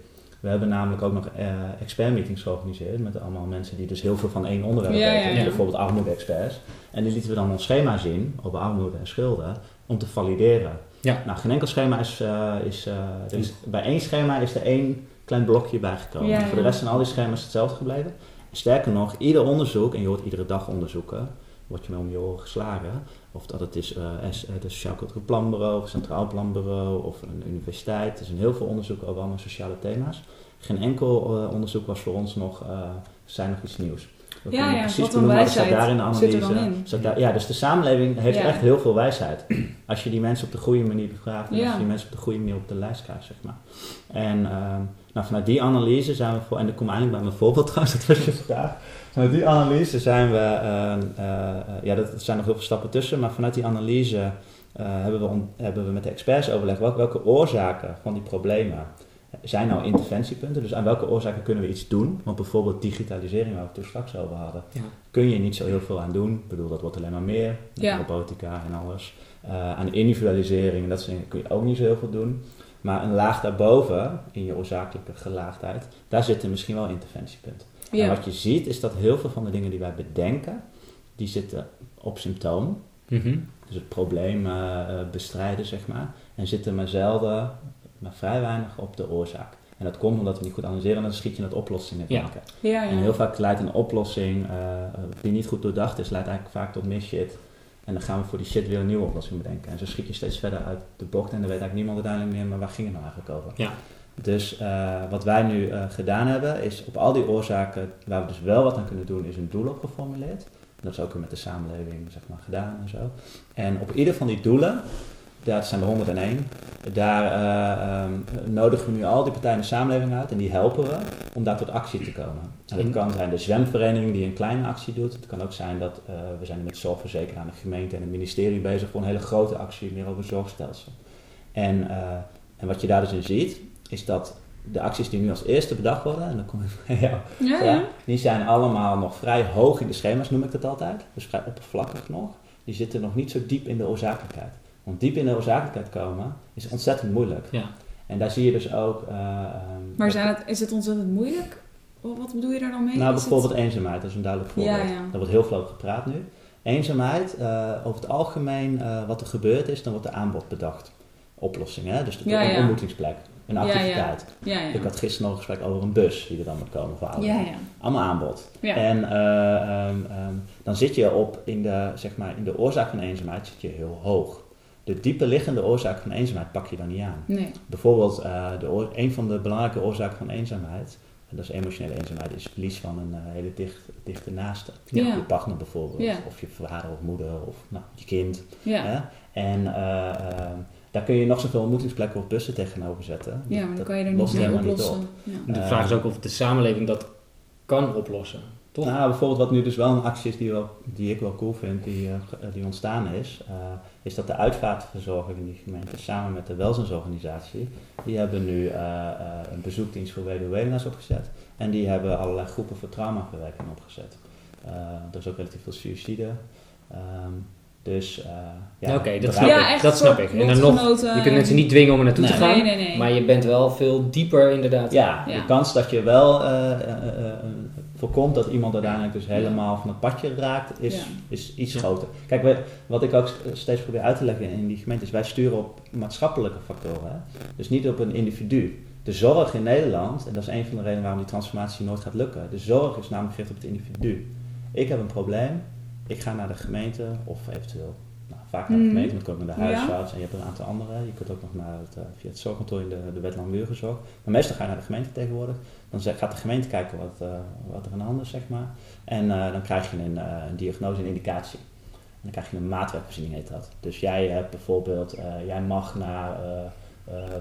We hebben namelijk ook nog eh expert meetings georganiseerd met allemaal mensen die dus heel veel van één onderwerp Ja, weten. ja, ja. Bijvoorbeeld armoede-experts. En die lieten we dan ons schema zien over armoede en schulden om te valideren. Ja. Nou, geen enkel schema is... eh, is, eh, er is bij één schema is er één klein blokje bijgekomen. Ja, Voor de rest zijn al die schema's hetzelfde gebleven. Sterker nog, ieder onderzoek, en je hoort iedere dag onderzoeken, word je mee om je oren geslagen. Of dat het is eh, het Sociaal Cultureel Planbureau, of Centraal Planbureau, of een universiteit. Er zijn heel veel onderzoeken over allemaal sociale thema's. Geen enkel eh, onderzoek was voor ons nog, eh, zijn nog iets nieuws. We Ja, precies wat een wijsheid daar in de zit er analyse. in. Staat daar- ja, dus de samenleving heeft Ja. echt heel veel wijsheid. Als je die mensen op de goede manier bevraagt en Ja. als je die mensen op de goede manier op de lijst krijgt, zeg maar. En ehm, nou, vanuit die analyse zijn we voor, en dan kom ik eindelijk bij mijn voorbeeld trouwens, dat was je vraag. Vanuit die analyse zijn we, ehm, eh, ja, dat, er zijn nog heel veel stappen tussen, maar vanuit die analyse eh, hebben, we hebben we met de experts overlegd welke, welke oorzaken van die problemen zijn nou interventiepunten. Dus aan welke oorzaken kunnen we iets doen? Want bijvoorbeeld digitalisering, waar we het toen straks over hadden, Ja. kun je niet zo heel veel aan doen. Ik bedoel, dat wordt alleen maar meer. Met Ja. robotica en alles. Eh, aan individualisering en dat soort dingen kun je ook niet zo heel veel doen. Maar een laag daarboven, in je oorzakelijke gelaagdheid, daar zitten misschien wel interventiepunten. En wat je ziet is dat heel veel van de dingen die wij bedenken, die zitten op symptoom. Mhm. Dus het probleem eh, eh, bestrijden, zeg maar. En zitten maar zelden, maar vrij weinig op de oorzaak. En dat komt omdat we niet goed analyseren en dan schiet je naar oplossingen denken. Ja, ja. En heel vaak leidt een oplossing eh, die niet goed doordacht is, leidt eigenlijk vaak tot meer shit. En dan gaan we voor die shit weer een nieuwe oplossing bedenken. En zo schiet je steeds verder uit de bocht en dan weet eigenlijk niemand uiteindelijk meer, maar waar ging het nou eigenlijk over? Ja. Dus eh, wat wij nu eh, gedaan hebben, is op al die oorzaken waar we dus wel wat aan kunnen doen, is een doel op geformuleerd. Dat is ook weer met de samenleving zeg maar, gedaan en zo. En op ieder van die doelen, dat zijn er 101, daar eh, ehm, nodigen we nu al die partijen in de samenleving uit en die helpen we om daar tot actie te komen. En dat En- kan zijn de zwemvereniging die een kleine actie doet. Het kan ook zijn dat we zijn met zorgverzekeraar aan de gemeente en het ministerie bezig voor een hele grote actie meer over het zorgstelsel. En, en wat je daar dus in ziet, is dat de acties die nu als eerste bedacht worden, en dan kom ik bij jou, Ja, die zijn allemaal nog vrij hoog in de schema's, noem ik dat altijd. Dus vrij oppervlakkig nog. Die zitten nog niet zo diep in de oorzakelijkheid. Want diep in de oorzakelijkheid komen is ontzettend moeilijk. Ja. En daar zie je dus ook... eh, ehm, Maar zijn het, is het ontzettend moeilijk? Wat bedoel je daar dan mee? nou, Is bijvoorbeeld eenzaamheid, dat is een duidelijk voorbeeld. Ja, ja. Daar wordt heel veel over gepraat nu. Eenzaamheid, eh, over het algemeen, eh, wat er gebeurt is, dan wordt er aanbod bedacht. Oplossingen, hè? dus een ja. ontmoetingsplek, een Ja, ja. activiteit. het- Ja, ja. Ik had gisteren nog een gesprek over een bus die er dan moet komen voor ouderen. Ja, ja. Allemaal aanbod. En eh, ehm, ehm, dan zit je op in de, zeg maar, in de oorzaak van eenzaamheid zit je heel hoog. De diepe liggende oorzaak van eenzaamheid pak je dan niet aan. Nee. Bijvoorbeeld, eh, de een van de belangrijke oorzaken van eenzaamheid, en dat is emotionele eenzaamheid, is verlies van een eh, hele dicht, dichte naaste. Ja. Je partner bijvoorbeeld, Ja. of je vader of moeder, of nou, je kind. Ja. Hè? En eh, ehm, daar kun je nog zoveel ontmoetingsplekken of bussen tegenover zetten. ja, maar dan kan je er niet mee oplossen. op. Ja. De vraag is ook of de samenleving dat kan oplossen. Toch? Nou, bijvoorbeeld wat nu dus wel een actie is die, wel, die ik wel cool vind, die, eh, eh, die ontstaan is, eh, is dat de uitvaartverzorger in die gemeente samen met de welzijnsorganisatie, die hebben nu eh, eh, een bezoekdienst voor weduwenaars opgezet. En die hebben allerlei groepen voor traumaverwerking opgezet. Eh, er is ook relatief veel suïcide. Ehm, dus eh ja, Oké, dat snap Ja, ik. echt Dat snap ik. En dan nog, je kunt mensen niet dwingen om er naartoe te gaan. Nee, nee, nee. Maar je bent wel veel dieper inderdaad. Ja, Ja. de kans dat je wel eh, eh, voorkomt dat iemand uiteindelijk dus helemaal van het padje raakt, is, Ja. is iets Ja. groter. Kijk, we, wat ik ook steeds probeer uit te leggen in die gemeente is, wij sturen op maatschappelijke factoren. Hè? Dus niet op een individu. De zorg in Nederland, en dat is een van de redenen waarom die transformatie nooit gaat lukken, de zorg is namelijk gericht op het individu. Ik heb een probleem, ik ga naar de gemeente of eventueel nou, vaak naar de Mhm. gemeente, ik kan ook naar de Ja. huisarts en je hebt een aantal andere. Je kunt ook nog naar het, eh, via het zorgkantoor in de, de wet langdurige Maar meestal ga je naar de gemeente tegenwoordig. Dan gaat de gemeente kijken wat, eh, wat er aan de hand is, zeg maar. En eh, dan krijg je een, een diagnose en indicatie. En dan krijg je een maatwerkvoorziening, heet dat. Dus jij hebt bijvoorbeeld, jij mag naar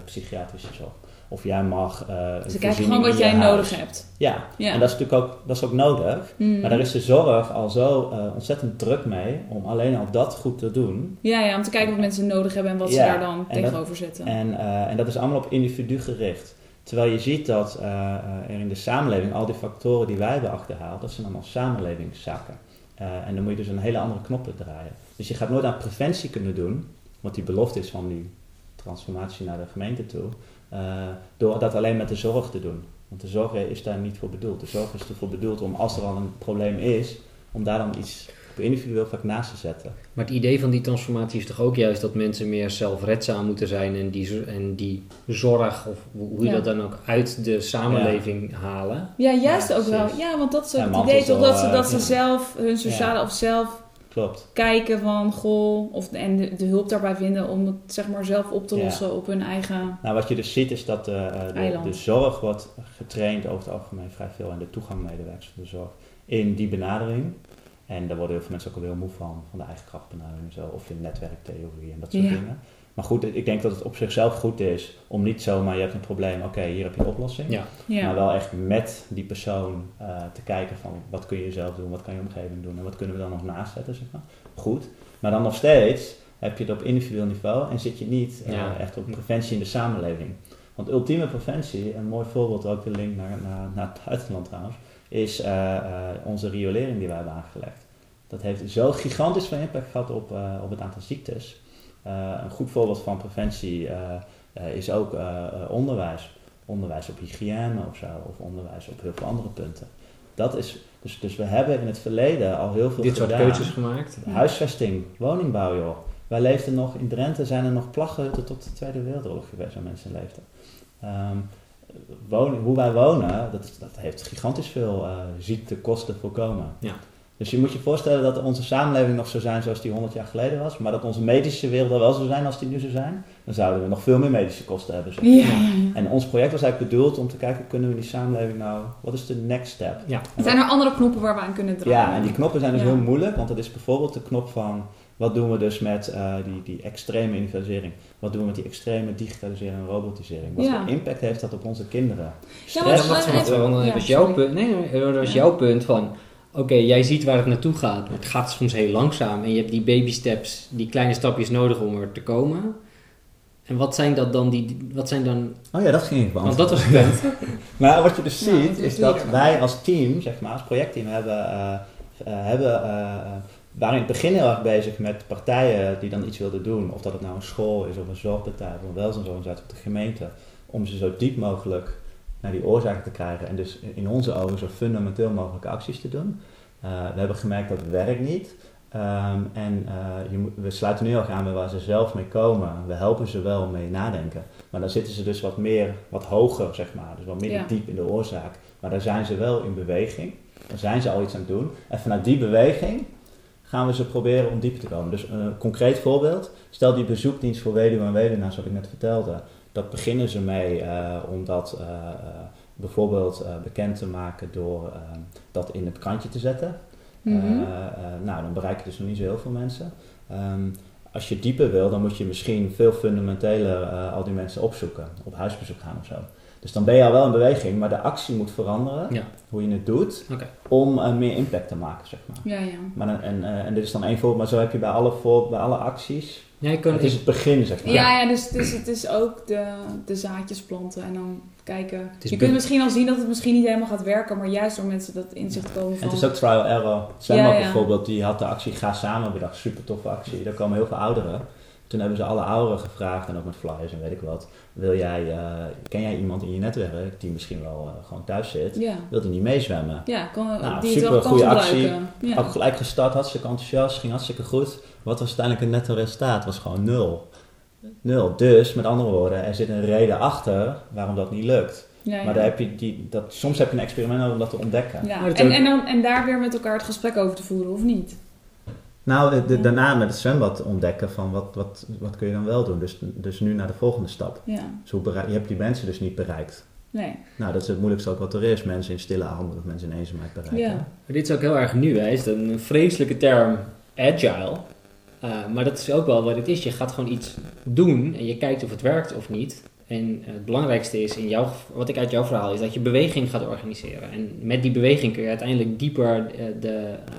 psychiatrische zorg. Of jij mag een Ze kijken gewoon wat jij huis. nodig hebt. Ja, Ja. en dat is natuurlijk ook, dat is ook nodig. Mm. Maar daar is de zorg al zo eh, ontzettend druk mee om alleen al dat goed te doen. Ja, ja, om te kijken wat mensen nodig hebben en wat ze daar dan en dat- tegenover zetten. En, eh, en dat is allemaal op individu gericht. Terwijl je ziet dat er in de samenleving al die factoren die wij hebben achterhaald, dat zijn allemaal samenlevingszaken. En dan moet je dus een hele andere knoppen draaien. Dus je gaat nooit aan preventie kunnen doen, wat die belofte is van die transformatie naar de gemeente toe, door dat alleen met de zorg te doen. Want de zorg is daar niet voor bedoeld. De zorg is ervoor bedoeld om, als er al een probleem is, om daar dan iets individueel vaak naast ze zetten. Maar het idee van die transformatie is toch ook juist dat mensen meer zelfredzaam moeten zijn en die, en die zorg, of hoe je Ja. dat dan ook, uit de samenleving halen. Ja, juist Ja, ook wel. Ja, want dat is ook Ja, het idee toch dat ze, eh, dat ze ja. zelf hun sociale Ja. of zelf Klopt. kijken van goh, of, en de, de hulp daarbij vinden om het zeg maar zelf op te Ja. lossen op hun eigen. Nou, wat je dus ziet is dat de, eh, de, de zorg wordt getraind over het algemeen vrij veel en de toegangmedewerkers van de zorg in die benadering. En daar worden heel veel mensen ook al heel moe van, van de eigen krachtbenadering en zo, of in netwerktheorie en dat soort Ja. dingen. Maar goed, ik denk dat het op zichzelf goed is om niet zomaar, je hebt een probleem, oké, hier heb je een oplossing. Ja. Ja. Maar wel echt met die persoon eh, te kijken van wat kun je zelf doen, wat kan je omgeving doen en wat kunnen we dan nog naast zetten, zeg maar. Goed. Maar dan nog steeds heb je het op individueel niveau en zit je niet eh, Ja. echt op preventie in de samenleving. Want ultieme preventie, een mooi voorbeeld, ook de link naar, naar, naar het buitenland trouwens, is eh, eh, onze riolering die wij hebben aangelegd. Dat heeft zo gigantisch veel impact gehad op, eh, op het aantal ziektes. Eh, een goed voorbeeld van preventie eh, eh, is ook onderwijs. Onderwijs op hygiëne of zo, of onderwijs op heel veel andere punten. Dat is, dus, dus we hebben in het verleden al heel veel Dit soort keuzes gemaakt. Huisvesting, woningbouw joh. Wij leefden nog, in Drenthe zijn er nog plaggenhutten tot de Tweede Wereldoorlog geweest waar mensen leefden. Ehm, woning, hoe wij wonen, dat, dat heeft gigantisch veel ziektekosten voorkomen. Ja. Dus je moet je voorstellen dat onze samenleving nog zo zijn zoals die 100 jaar geleden was, maar dat onze medische wereld er wel zo zijn als die nu zo zijn, dan zouden we nog veel meer medische kosten hebben. zeg Ja, maar. ja, ja. En ons project was eigenlijk bedoeld om te kijken, kunnen we die samenleving nou, wat is de next step? Ja. Zijn er andere knoppen waar we aan kunnen draaien? Ja, en die knoppen zijn dus Ja. heel moeilijk, want dat is bijvoorbeeld de knop van wat doen we dus met eh, die, die extreme individualisering? Wat doen we met die extreme digitalisering en robotisering? Wat Ja. voor impact heeft dat op onze kinderen? Stress- Ja, wacht, wacht, eh, was jouw punt. Nee, nee, dat was Ja. jouw punt van. Oké, jij ziet waar het naartoe gaat. maar Het gaat soms heel langzaam. En je hebt die baby steps, die kleine stapjes nodig om er te komen. En wat zijn dat dan? Die, wat zijn dan Oh ja, dat ging ik want dat was het punt. Maar wat je dus ziet, dat is is dat wij als team, zeg maar, als projectteam, hebben, eh, eh, hebben, eh, eh, waren in het begin heel erg bezig met partijen die dan iets wilden doen. Of dat het nou een school is, of een zorgpartij, of een welzijnsorganisatie, of de gemeente. Om ze zo diep mogelijk naar die oorzaken te krijgen. En dus in onze ogen zo fundamenteel mogelijke acties te doen. Eh, we hebben gemerkt dat het werkt niet. Ehm, en eh, je moet, we sluiten nu ook aan bij waar ze zelf mee komen. We helpen ze wel mee nadenken. Maar dan zitten ze dus wat meer, wat hoger, zeg maar. Dus wat minder Ja. diep in de oorzaak. Maar daar zijn ze wel in beweging. Daar zijn ze al iets aan het doen. En vanuit die beweging gaan we ze proberen om dieper te komen. Dus een concreet voorbeeld. Stel die bezoekdienst voor weduwen en weduwnaars, wat ik net vertelde. Dat beginnen ze mee eh, om dat eh, eh, bijvoorbeeld eh, bekend te maken door dat in het krantje te zetten. Mhm. Eh, eh, nou, dan bereik je dus nog niet zo heel veel mensen. Ehm, als je dieper wil, dan moet je misschien veel fundamenteler eh, al die mensen opzoeken. Op huisbezoek gaan of zo. Dus dan ben je al wel in beweging, maar de actie moet veranderen. Ja. Hoe je het doet. Om eh, meer impact te maken, zeg maar. ja, ja. maar dan, en, eh, en dit is dan één voorbeeld, maar zo heb je bij alle, voor, bij alle acties. Ja, je kan, Het is het begin, zeg maar. Ja, ja dus, dus het is ook de, de zaadjes planten en dan kijken. Je kunt misschien al zien dat het misschien niet helemaal gaat werken, maar juist door mensen dat inzicht komen En van... het is ook trial error. Ja, ja. bijvoorbeeld, die had de actie Ga Samen bedacht. Super toffe actie. Daar komen heel veel ouderen. Toen hebben ze alle ouderen gevraagd, en ook met flyers en weet ik wat. Wil jij, eh, ken jij iemand in je netwerk die misschien wel eh, gewoon thuis zit? Ja, Wil die niet meezwemmen? ja kan, Nou, die super goede gebruiken. Ja. Ook gelijk gestart, hartstikke enthousiast, ging hartstikke goed. Wat was uiteindelijk het netto resultaat? was gewoon nul. Nul. Dus, met andere woorden, er zit een reden achter waarom dat niet lukt. Ja, ja. Maar daar heb je die, dat, soms heb je een experiment nodig om dat te ontdekken. Ja, en, en, dan, en daar weer met elkaar het gesprek over te voeren, of niet? Nou, de- daarna met het zwembad ontdekken van wat, wat, wat kun je dan wel doen. Dus, dus nu naar de volgende stap. Ja, Dus hoe berei- je hebt die mensen dus niet bereikt. nee. Nou, dat is het moeilijkste ook wat er is. Mensen in stille armoede of mensen in eenzaamheid bereiken. Ja. Maar dit is ook heel erg nieuw, hè? Is dat een vreselijke term agile. Uh, maar dat is ook wel wat het is. Je gaat gewoon iets doen en je kijkt of het werkt of niet. En het belangrijkste is, in jouw, wat ik uit jouw verhaal, is dat je beweging gaat organiseren. En met die beweging kun je uiteindelijk dieper uh, de, uh,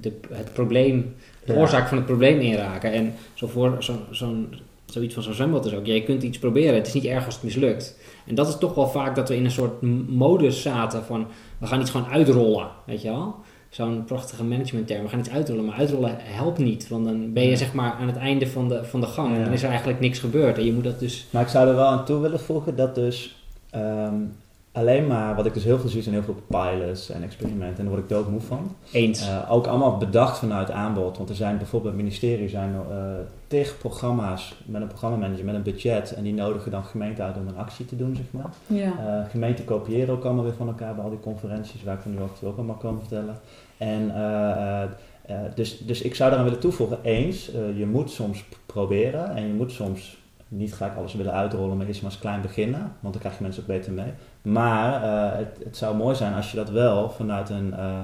de, het probleem, de Ja. oorzaak van het probleem inraken. En zo voor, zo, zo'n, zoiets van zo'n zwembad is ook. Ja, je kunt iets proberen, het is niet erg als het mislukt. En dat is toch wel vaak dat we in een soort modus zaten van, we gaan iets gewoon uitrollen, weet je wel zo'n prachtige managementterm. We gaan iets uitrollen, maar uitrollen helpt niet. Want dan ben je Ja. zeg maar aan het einde van de, van de gang. En dan is er eigenlijk niks gebeurd. En je moet dat dus... Maar ik zou er wel aan toe willen voegen dat dus ehm, alleen maar, wat ik dus heel veel zie, zijn heel veel pilots en experimenten. En daar word ik doodmoe van. Eens. Eh, ook allemaal bedacht vanuit aanbod. Want er zijn bijvoorbeeld bij het ministerie zijn er uh, tig programma's met een programmamanager met een budget. En die nodigen dan gemeenten uit om een actie te doen, zeg maar. Ja. Uh, gemeenten kopiëren ook allemaal weer van elkaar bij al die conferenties, waar ik van nu ook allemaal komen vertellen. En dus, dus ik zou daaraan willen toevoegen, eens, je moet soms proberen en je moet soms niet gelijk alles willen uitrollen, maar eerst maar eens klein beginnen, want dan krijg je mensen ook beter mee. Maar uh, het, het, zou mooi zijn als je dat wel vanuit een, uh,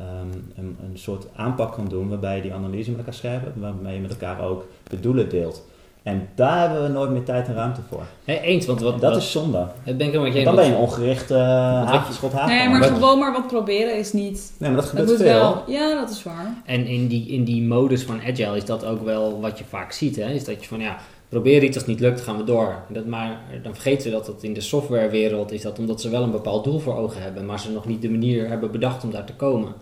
um, een, een, soort aanpak kan doen, waarbij je die analyse met elkaar scherpt, waarmee je met elkaar ook de doelen deelt. En daar hebben we nooit meer tijd en ruimte voor. Nee, eens, want wat, dat wat, is zonde. Ben ik wat jij dan ben je een ongericht uh, haagschot Nee, maar gewoon maar wat proberen is niet... Nee, maar dat gebeurt dat veel. Wel, ja, dat is waar. En in die, in die modus van agile is dat ook wel wat je vaak ziet. Hè? Is dat je van, ja, probeer iets, als het niet lukt, gaan we door. Dat, maar dan vergeten ze dat het in de softwarewereld is dat omdat ze wel een bepaald doel voor ogen hebben, maar ze nog niet de manier hebben bedacht om daar te komen.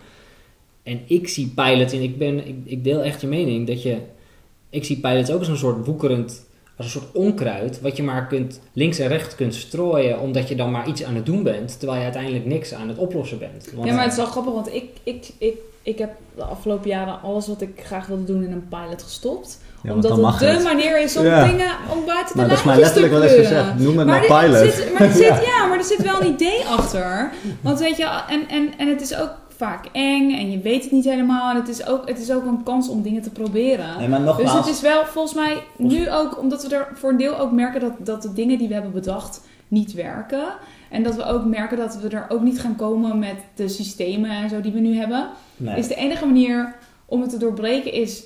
En ik zie pilots, en ik, ben, ik, ik deel echt je mening, dat je, ik zie pilots ook als een soort woekerend, als een soort onkruid, wat je maar kunt links en rechts kunt strooien, omdat je dan maar iets aan het doen bent, terwijl je uiteindelijk niks aan het oplossen bent. Want, ja, maar het is wel grappig, want ik, ik, ik, ik heb de afgelopen jaren alles wat ik graag wilde doen in een pilot gestopt. Ja, omdat het de het. manier is om ja. dingen om buiten de nou, Dat is mij letterlijk wel eens gezegd. Noem het maar, maar pilot. Zit, maar er zit, ja, maar er zit wel een idee achter. Want weet je, en, en, en het is ook vaak eng en je weet het niet helemaal. En het is ook, het is ook een kans om dingen te proberen. Nee, maar nogmaals, dus het is wel volgens mij nu ook, omdat we er voor een deel ook merken dat, dat de dingen die we hebben bedacht niet werken. En dat we ook merken dat we er ook niet gaan komen met de systemen en zo die we nu hebben. Nee. Is de enige manier om het te doorbreken is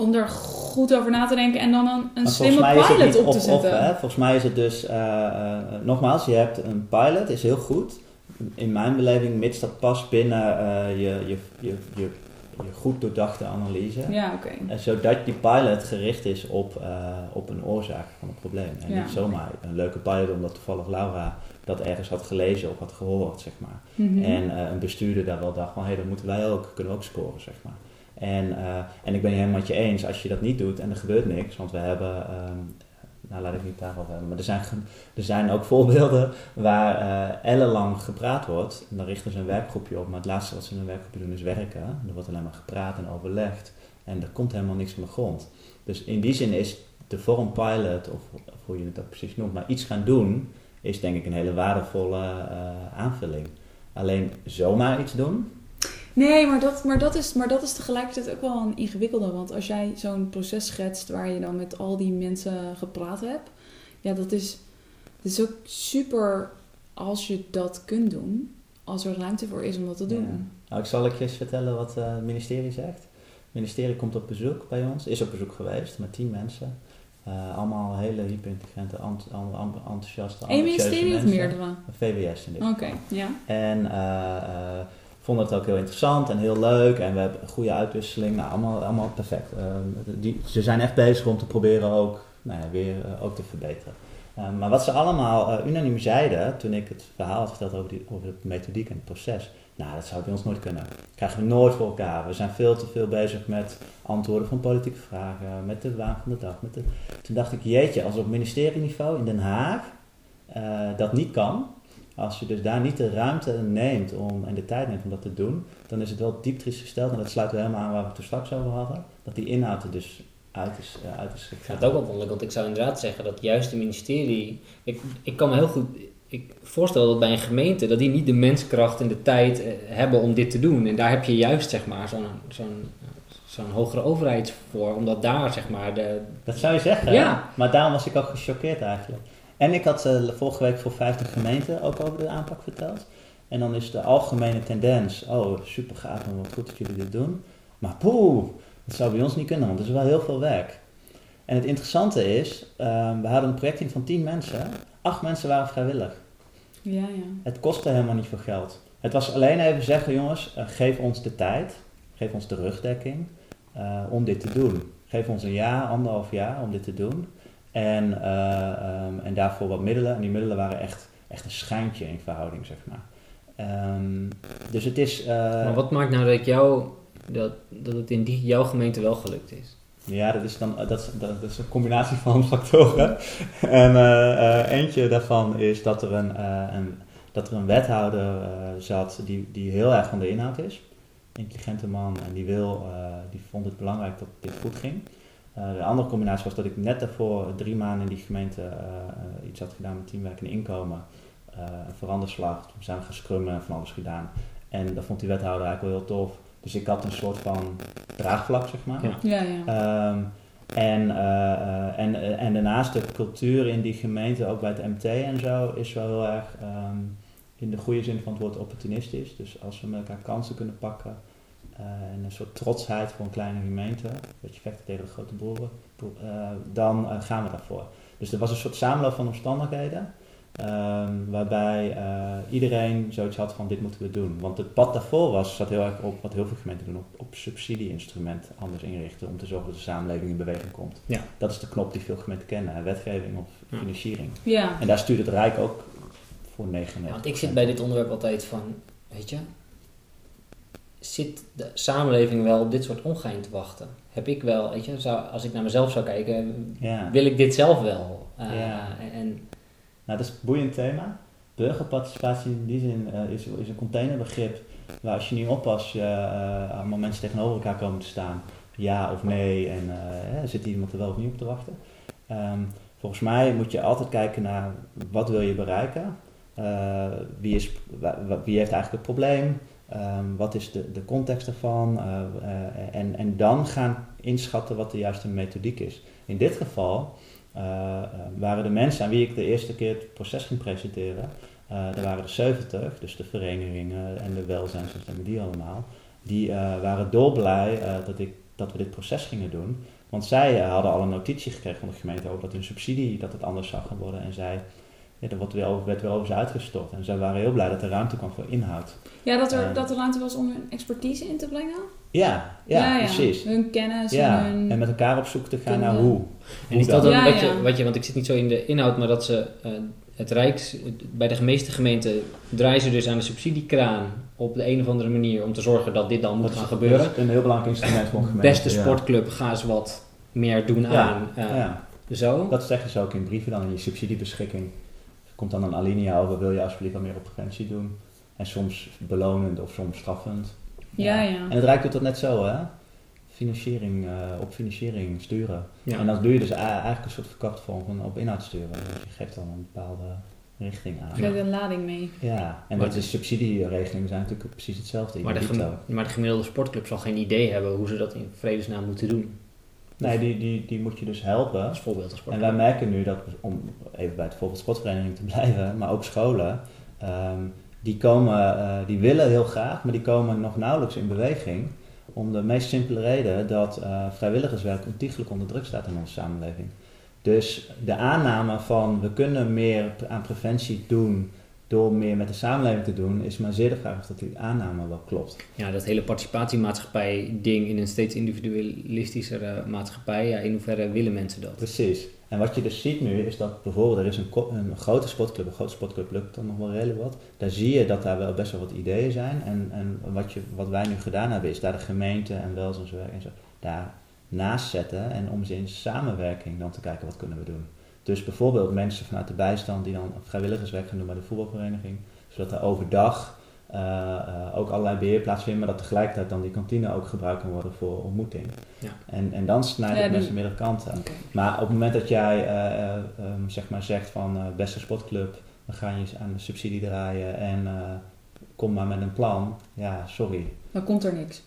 om er goed over na te denken en dan een, een slimme pilot op te zetten. hè? Volgens mij is het dus, uh, uh, nogmaals, je hebt een pilot, is heel goed. In mijn beleving, mits dat past binnen uh, je, je, je, je, goed doordachte analyse. Ja, oké. Okay. Zodat die pilot gericht is op, op een oorzaak van een probleem. En ja, niet zomaar een leuke pilot omdat toevallig Laura dat ergens had gelezen of had gehoord, zeg maar. Mm -hmm. En een bestuurder daar wel dacht van, hé, hey, dat moeten wij ook, kunnen we ook scoren, zeg maar. En, uh, en ik ben het helemaal met je eens, als je dat niet doet en er gebeurt niks, want we hebben, um, nou laat ik niet daarover hebben, maar er zijn, er zijn ook voorbeelden waar uh, ellenlang gepraat wordt. En dan richten ze een werkgroepje op, maar het laatste wat ze in een werkgroepje doen is werken. Er wordt alleen maar gepraat en overlegd en er komt helemaal niks van de grond. Dus in die zin is de vorm pilot, of, hoe je het ook precies noemt, maar iets gaan doen, is denk ik een hele waardevolle uh, aanvulling. Alleen zomaar iets doen, Nee, maar dat, maar, dat is, maar dat is tegelijkertijd ook wel een ingewikkelde. Want als jij zo'n proces schetst waar je dan met al die mensen gepraat hebt, ja, dat is, dat is ook super als je dat kunt doen, als er ruimte voor is om dat te doen. Ja. Nou, ik zal ik eens vertellen wat uh, het ministerie zegt. Het ministerie komt op bezoek bij ons, is op bezoek geweest met tien mensen. Uh, allemaal hele hyperintelligente, ent, enthousiaste, Eén ministerie of meerdere? VWS in dit Oké, okay, ja. En uh, vonden het ook heel interessant en heel leuk. En we hebben een goede uitwisseling. Nou, allemaal, allemaal perfect. Uh, die, ze zijn echt bezig om te proberen ook nou ja, weer uh, ook te verbeteren. Uh, maar wat ze allemaal unaniem zeiden toen ik het verhaal had verteld over, die, over de methodiek en het proces. Nou, dat zou bij ons nooit kunnen. Dat krijgen we nooit voor elkaar. We zijn veel te veel bezig met antwoorden van politieke vragen, met de waan van de dag. Met de... Toen dacht ik, jeetje, als op ministerieniveau in Den Haag dat niet kan, als je dus daar niet de ruimte neemt om, en de tijd neemt om dat te doen, dan is het wel diep triest gesteld. En dat sluit wel helemaal aan waar we het er straks over hadden. Dat die inhoud er dus uit is, uh, uit is Ik vind het ook wel wonderlijk, want ik zou inderdaad zeggen dat juist de ministerie... Ik, ik kan me heel goed ik voorstel dat bij een gemeente, dat die niet de menskracht en de tijd uh, hebben om dit te doen. En daar heb je juist, zeg maar, zo'n... zo'n zo'n hogere overheid voor, omdat daar zeg maar de... Dat zou je zeggen, ja. maar daarom was ik ook gechoqueerd eigenlijk. En ik had uh, vorige week voor 50 gemeenten ook over de aanpak verteld. En dan is de algemene tendens, oh super gaaf en wat goed dat jullie dit doen. Maar poeh, dat zou bij ons niet kunnen, want er is wel heel veel werk. En het interessante is, uh, we hadden een projectteam van 10 mensen. Acht mensen waren vrijwillig. Ja, ja. Het kostte helemaal niet veel geld. Het was alleen even zeggen, jongens, uh, geef ons de tijd, geef ons de rugdekking uh, om dit te doen. Geef ons een jaar, anderhalf jaar om dit te doen. En, uh, um, en daarvoor wat middelen. En die middelen waren echt, echt een schijntje in verhouding, zeg maar. Um, dus het is... Uh, maar wat maakt nou dat, jou, dat, dat het in die, jouw gemeente wel gelukt is? Ja, dat is, dan, dat, is, dat is een combinatie van factoren. en uh, eentje daarvan is dat er een, een, dat er een wethouder eh, zat die, die heel erg van de inhoud is. Intelligente man en die, wil, eh, die vond het belangrijk dat dit goed ging. Eh, de andere combinatie was dat ik net daarvoor drie maanden in die gemeente eh, eh, iets had gedaan met teamwerk en inkomen. eh, een veranderslag, toen zijn we gaan scrummen en van alles gedaan. En dat vond die wethouder eigenlijk wel heel tof. Dus ik had een soort van draagvlak, zeg maar. Ja. Ja, ja. Ehm, en, en, en daarnaast de cultuur in die gemeente, ook bij het MT en zo, is wel heel erg ehm, in de goede zin van het woord opportunistisch. Dus als we met elkaar kansen kunnen pakken en een soort trotsheid voor een kleine gemeente, een beetje vechten tegen de grote boeren, boer- eh, dan eh, gaan we daarvoor. Dus er was een soort samenloop van omstandigheden. ehm, waarbij eh, iedereen zoiets had van dit moeten we doen. Want het pad daarvoor was, zat heel erg op wat heel veel gemeenten doen, op, op subsidieinstrument anders inrichten om te zorgen dat de samenleving in beweging komt. Ja. Dat is de knop die veel gemeenten kennen, wetgeving of financiering. ja. En daar stuurt het Rijk ook voor 99. Ja, want ik zit bij dit onderwerp altijd van, weet je, zit de samenleving wel op dit soort ongein te wachten? Heb ik wel, weet je, zou, als ik naar mezelf zou kijken, Ja. wil ik dit zelf wel? Eh, Ja. En, Nou, dat is een boeiend thema. Burgerparticipatie in die zin eh, is, is een containerbegrip waar als je niet oppast, je eh, allemaal mensen tegenover elkaar komen te staan. Ja of nee en zit iemand er wel of niet op te wachten. Ehm, volgens mij moet je altijd kijken naar wat wil je bereiken. Wie, is, wie heeft eigenlijk het probleem? Ehm, wat is de, de context ervan? Eh, eh, en, en dan gaan inschatten wat de juiste methodiek is. In dit geval eh, waren de mensen aan wie ik de eerste keer het proces ging presenteren, er waren er 70, dus de verenigingen en de welzijnssystemen, die allemaal, die waren dolblij dat, ik, dat we dit proces gingen doen. Want zij hadden al een notitie gekregen van de gemeente over dat hun subsidie dat het anders zou gaan worden. En zij, ja, er wordt over, werd weer over ze uitgestort. En zij waren heel blij dat er ruimte kwam voor inhoud. ja dat, er, Eh. dat er ruimte was om hun expertise in te brengen. Ja, ja, precies. Hun kennis Ja, en hun... en met elkaar op zoek te gaan naar Kunnen- hoe. en is Hoe dat dan? wat, je, ja. wat je, want ik zit niet zo in de inhoud, maar dat ze eh, het Rijks, bij de meeste gemeenten draaien ze dus aan de subsidiekraan op de een of andere manier om te zorgen dat dit dan moet Dat gaan is- gebeuren. dat is een heel belangrijk instrument voor een gemeente. Beste ja. sportclub, ga eens wat meer doen Ja, aan. eh, Ja. Zo. Dat zeggen ze ook in brieven dan in je subsidiebeschikking. Komt dan een alinea over, wil je alsjeblieft wat meer op preventie doen? En soms belonend of soms straffend. Ja, ja. En het Rijk doet dat net zo, hè? Financiering, eh, op financiering sturen. Ja. En dan doe je dus eigenlijk een soort verkapt vorm van op inhoud sturen. Dus je geeft dan een bepaalde richting aan. Geef een lading mee. Ja, en Maar dat de subsidieregelingen zijn natuurlijk precies hetzelfde. Maar de, maar de gemiddelde sportclub zal geen idee hebben hoe ze dat in vredesnaam moeten doen. Nee, die, die, die moet je dus helpen. Als voorbeeld als En wij merken nu dat, om even bij het voorbeeld sportvereniging te blijven, maar ook scholen, ehm, die, komen, eh, die willen heel graag, maar die komen nog nauwelijks in beweging. Om de meest simpele reden dat eh, vrijwilligerswerk ontiegelijk onder druk staat in onze samenleving. Dus de aanname van we kunnen meer aan preventie doen door meer met de samenleving te doen, is maar zeer de vraag of dat die aanname wel klopt. Ja, dat hele participatiemaatschappij ding in een steeds individualistischere maatschappij, ja, in hoeverre willen mensen dat? Precies. En wat je dus ziet nu is dat bijvoorbeeld er is een, een grote sportclub, een grote sportclub lukt dan nog wel redelijk wat. Daar zie je dat daar wel best wel wat ideeën zijn. En, en wat, je, wat wij nu gedaan hebben is daar de gemeente en welzijnswerk en zo daar naast zetten en om ze in samenwerking dan te kijken wat kunnen we doen. Dus bijvoorbeeld mensen vanuit de bijstand die dan vrijwilligerswerk gaan doen bij de voetbalvereniging, zodat er overdag eh, eh, ook allerlei beheer plaatsvindt, maar dat tegelijkertijd dan die kantine ook gebruikt kan worden voor ontmoeting. Ja. En, en dan snijden Ja, die- mensen meerdere kanten. Oké. Maar op het moment dat jij eh, eh, ehm, zeg maar zegt van eh, beste sportclub, we gaan je aan de subsidie draaien en eh, kom maar met een plan. Ja, sorry. Dan komt er niks.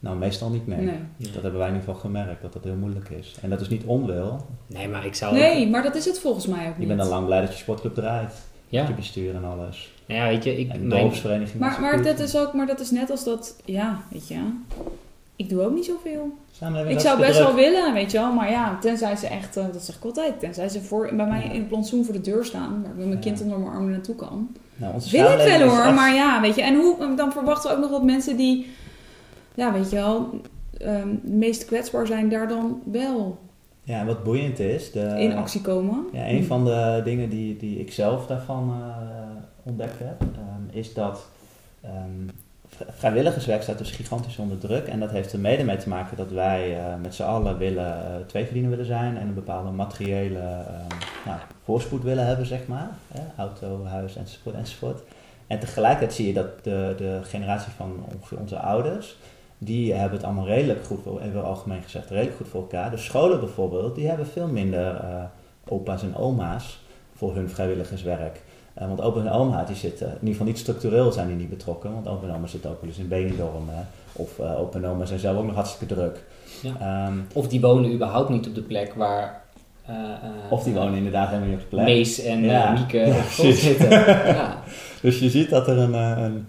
Nou, meestal niet mee. Nee. Dat hebben wij in ieder geval gemerkt, dat dat heel moeilijk is. En dat is niet onwil. Nee, maar ik zou... Nee, maar dat is het volgens mij ook Je niet. bent al lang blij dat je sportclub draait. Ja, Je bestuur en alles. nou ja, weet je, ik... En mijn- dorpsvereniging. Maar, maar dat is ook, maar dat is net als dat, ja, weet je. Ik doe ook niet zoveel. Ik zou best wel willen, weet je wel. Maar ja, tenzij ze echt, eh, dat zeg ik altijd, tenzij ze voor, bij mij Ja. in het plantsoen voor de deur staan, waar ik met mijn Ja. kind onder mijn armen naartoe kan. Nou, Wil ik wel hoor, echt- maar ja, weet je. En hoe, dan verwachten we ook nog wat mensen die, ja, weet je wel, ehm, het meest kwetsbaar zijn, daar dan wel Ja, en wat boeiend is... De, in actie komen. Ja, een van de dingen die, die ik zelf daarvan eh, ontdekt heb, ehm, is dat ehm, vri- vrijwilligerswerk staat dus gigantisch onder druk. En dat heeft er mede mee te maken dat wij eh, met z'n allen willen, eh tweeverdiener willen zijn en een bepaalde materiële nou, voorspoed willen hebben, zeg maar. Hè? Auto, huis enzovoort enzovoort. En tegelijkertijd zie je dat de, de generatie van ongeveer onze ouders, die hebben het allemaal redelijk goed, voor, even algemeen gezegd, redelijk goed voor elkaar. De scholen bijvoorbeeld, die hebben veel minder eh, opa's en oma's voor hun vrijwilligerswerk. Uh, want opa en oma, die zitten, in ieder geval niet structureel zijn die niet betrokken. Want opa en oma zitten ook wel eens in Benidorm. Hè. Of uh, opa en oma zijn zelf ook nog hartstikke druk. Ja. Um, of die wonen überhaupt niet op de plek waar... Uh, of die wonen inderdaad helemaal niet op de plek. Mees en ja. Mieke ja, zitten. ja. Dus je ziet dat er een... een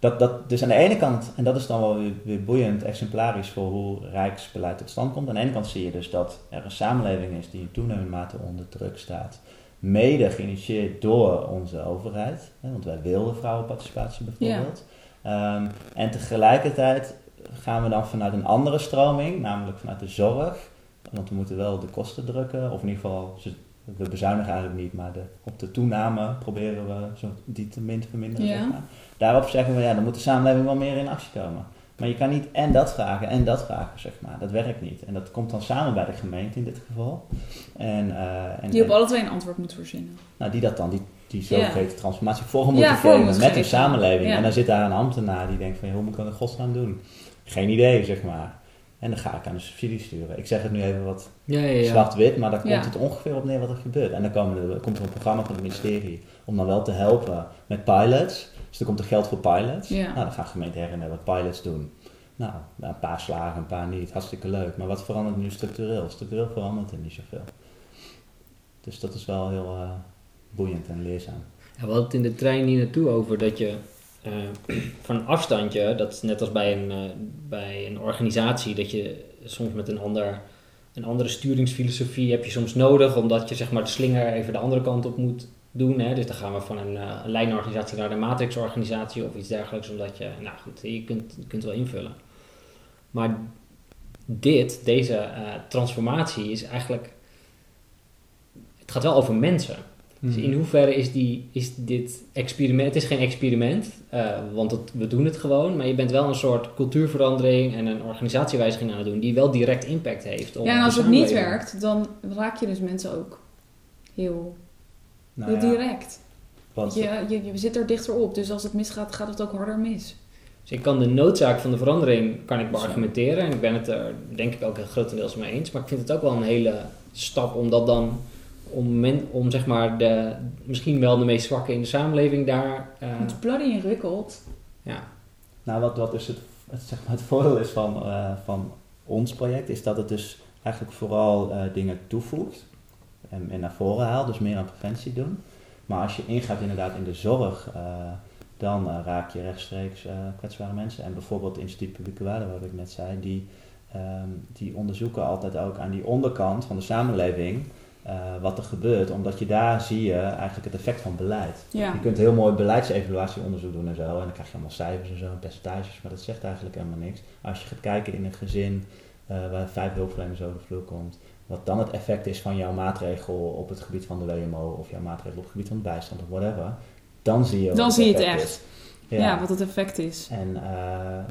dat, dat, dus aan de ene kant, en dat is dan wel weer, weer, boeiend, exemplarisch voor hoe rijksbeleid tot stand komt. Aan de ene kant zie je dus dat er een samenleving is die in toenemende mate onder druk staat mede geïnitieerd door onze overheid. Hè, want wij wilden vrouwenparticipatie bijvoorbeeld. Ja. Um, en tegelijkertijd gaan we dan vanuit een andere stroming, namelijk vanuit de zorg. Want we moeten wel de kosten drukken, of in ieder geval, we bezuinigen eigenlijk niet, maar de, op de toename proberen we zo die te min te verminderen. Ja. Zeg maar. Daarop zeggen we, ja, dan moet de samenleving wel meer in actie komen. Maar je kan niet en dat vragen en dat vragen, zeg maar. Dat werkt niet. En dat komt dan samen bij de gemeente in dit geval. En, uh, en, die op alle twee een antwoord moet voorzien. Nou, die dat dan, die, die zogeheten ja. transformatie vorm moeten ja, geven met een samenleving. Ja. En dan zit daar een ambtenaar die denkt van, hoe moet ik dat in godsnaam doen? Geen idee, zeg maar. En dan ga ik aan de subsidie sturen. Ik zeg het nu even wat zwart-wit, maar daar komt het ongeveer op neer wat er gebeurt. En dan komen er, komt er een programma van het ministerie om dan wel te helpen met pilots. Dus er komt er geld voor pilots. Nou, dan gaan gemeenten her en wat pilots doen. Nou, een paar slagen, een paar niet. Hartstikke leuk. Maar wat verandert nu structureel? Structureel verandert er niet zoveel. Dus dat is wel heel uh, boeiend en leerzaam. Ja, we hadden het in de trein hier naartoe over dat je uh, van een afstandje, dat is net als bij een, uh, bij een organisatie, dat je soms met een, ander, een andere sturingsfilosofie heb je soms nodig, omdat je zeg maar de slinger even de andere kant op moet doen. Hè? Dus dan gaan we van een, uh, een lijnorganisatie naar een matrixorganisatie of iets dergelijks, omdat je, nou goed, je kunt, je kunt wel invullen. Maar dit, deze uh, transformatie is eigenlijk, het gaat wel over mensen. Dus in hoeverre is, die, is dit experiment, het is geen experiment, uh, want het, we doen het gewoon, maar je bent wel een soort cultuurverandering en een organisatiewijziging aan het doen die wel direct impact heeft. Op ja, en als het niet werkt, dan raak je dus mensen ook heel nou Heel ja, direct. Want je, je, je zit er dichter op, dus als het misgaat, gaat het ook harder mis. Dus ik kan de noodzaak van de verandering kan ik beargumenteren en ik ben het er denk ik ook grotendeels mee eens, maar ik vind het ook wel een hele stap om dat dan om, men, om zeg maar de, misschien wel de meest zwakke in de samenleving daar... Uh, het is bloody ingewikkeld. Ja. Nou, wat, wat dus het, het, zeg maar het voordeel is van, uh, van ons project, is dat het dus eigenlijk vooral uh, dingen toevoegt en, en naar voren haalt, dus meer aan preventie doen. Maar als je ingaat inderdaad in de zorg, uh, dan uh, raak je rechtstreeks uh, kwetsbare mensen. En bijvoorbeeld Instituut Publieke Waarde, wat ik net zei, die, um, die onderzoeken altijd ook aan die onderkant van de samenleving wat er gebeurt. Omdat je daar zie je eigenlijk het effect van beleid. Ja. Je kunt heel mooi beleidsevaluatieonderzoek doen en zo. En dan krijg je allemaal cijfers en zo, percentages, maar dat zegt eigenlijk helemaal niks. Als je gaat kijken in een gezin waar vijf hulpverleners over de vloer komt wat dan het effect is van jouw maatregel op het gebied van de WMO of jouw maatregel op het gebied van de bijstand of whatever, dan zie je Dan zie je het echt. Ja. ja. wat het effect is. En, uh,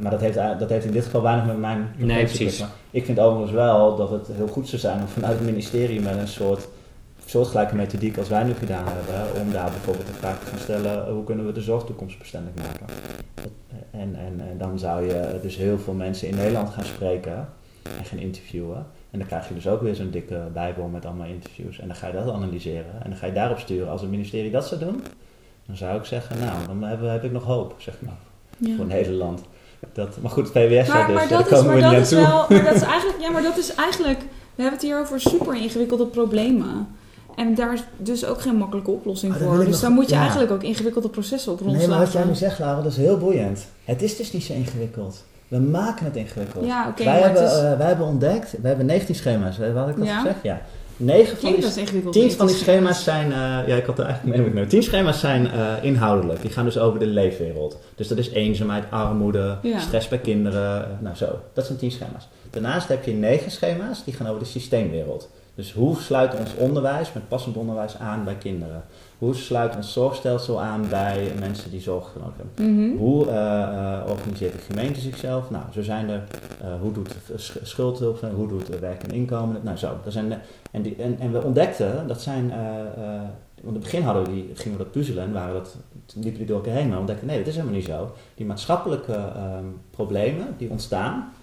maar dat heeft, dat heeft in dit geval weinig met mijn nee, precies. ik vind overigens wel dat het heel goed zou zijn om vanuit het ministerie met een soort soortgelijke methodiek als wij nu gedaan hebben, om daar bijvoorbeeld de vraag te gaan stellen, hoe kunnen we de zorg toekomstbestendig maken. En, en, en dan zou je dus heel veel mensen in Nederland gaan spreken en gaan interviewen. En dan krijg je dus ook weer zo'n dikke bijbel met allemaal interviews. En dan ga je dat analyseren. En dan ga je daarop sturen. Als het ministerie dat zou doen, dan zou ik zeggen, nou, dan heb, heb ik nog hoop, zeg maar. Ja. Voor Nederland. Dat, maar goed, VWS maar, dus, maar dat komen is, we maar niet dat is wel, maar dat is eigenlijk, Ja, maar dat is eigenlijk... We hebben het hier over super ingewikkelde problemen. En daar is dus ook geen makkelijke oplossing oh, voor. Dus nog, dan moet je ja. eigenlijk ook ingewikkelde processen op rondslagen. Nee, maar wat jij nu zegt, Lara, dat is heel boeiend. Het is dus niet zo ingewikkeld. We maken het ingewikkeld. Ja, okay, wij, hebben, is... uh, wij hebben ontdekt, we hebben 19 schema's. Wat had ik dat ja. gezegd? Ja. 9 van die, 10 van die schema's zijn, uh, ja, ik had er eigenlijk mee 10 schema's zijn uh, inhoudelijk. Die gaan dus over de leefwereld. Dus dat is eenzaamheid, armoede, ja. stress bij kinderen, nou zo. Dat zijn 10 schema's. Daarnaast heb je 9 schema's die gaan over de systeemwereld. Dus hoe sluit ons onderwijs met passend onderwijs aan bij kinderen? Hoe sluit ons zorgstelsel aan bij mensen die zorg nodig hebben? Mhm. Hoe eh, eh, organiseert de gemeente zichzelf? Nou, zo zijn er, eh, hoe doet schuldhulp, hoe doet de werk en inkomen? Nou, zo. Dat zijn, de- en, die, en, en we ontdekten, dat zijn, eh, want in het begin hadden we die, gingen we dat puzzelen en waren dat, liepen die door elkaar heen, maar we ontdekten, nee, dat is helemaal niet zo. Die maatschappelijke ehm, problemen die ontstaan,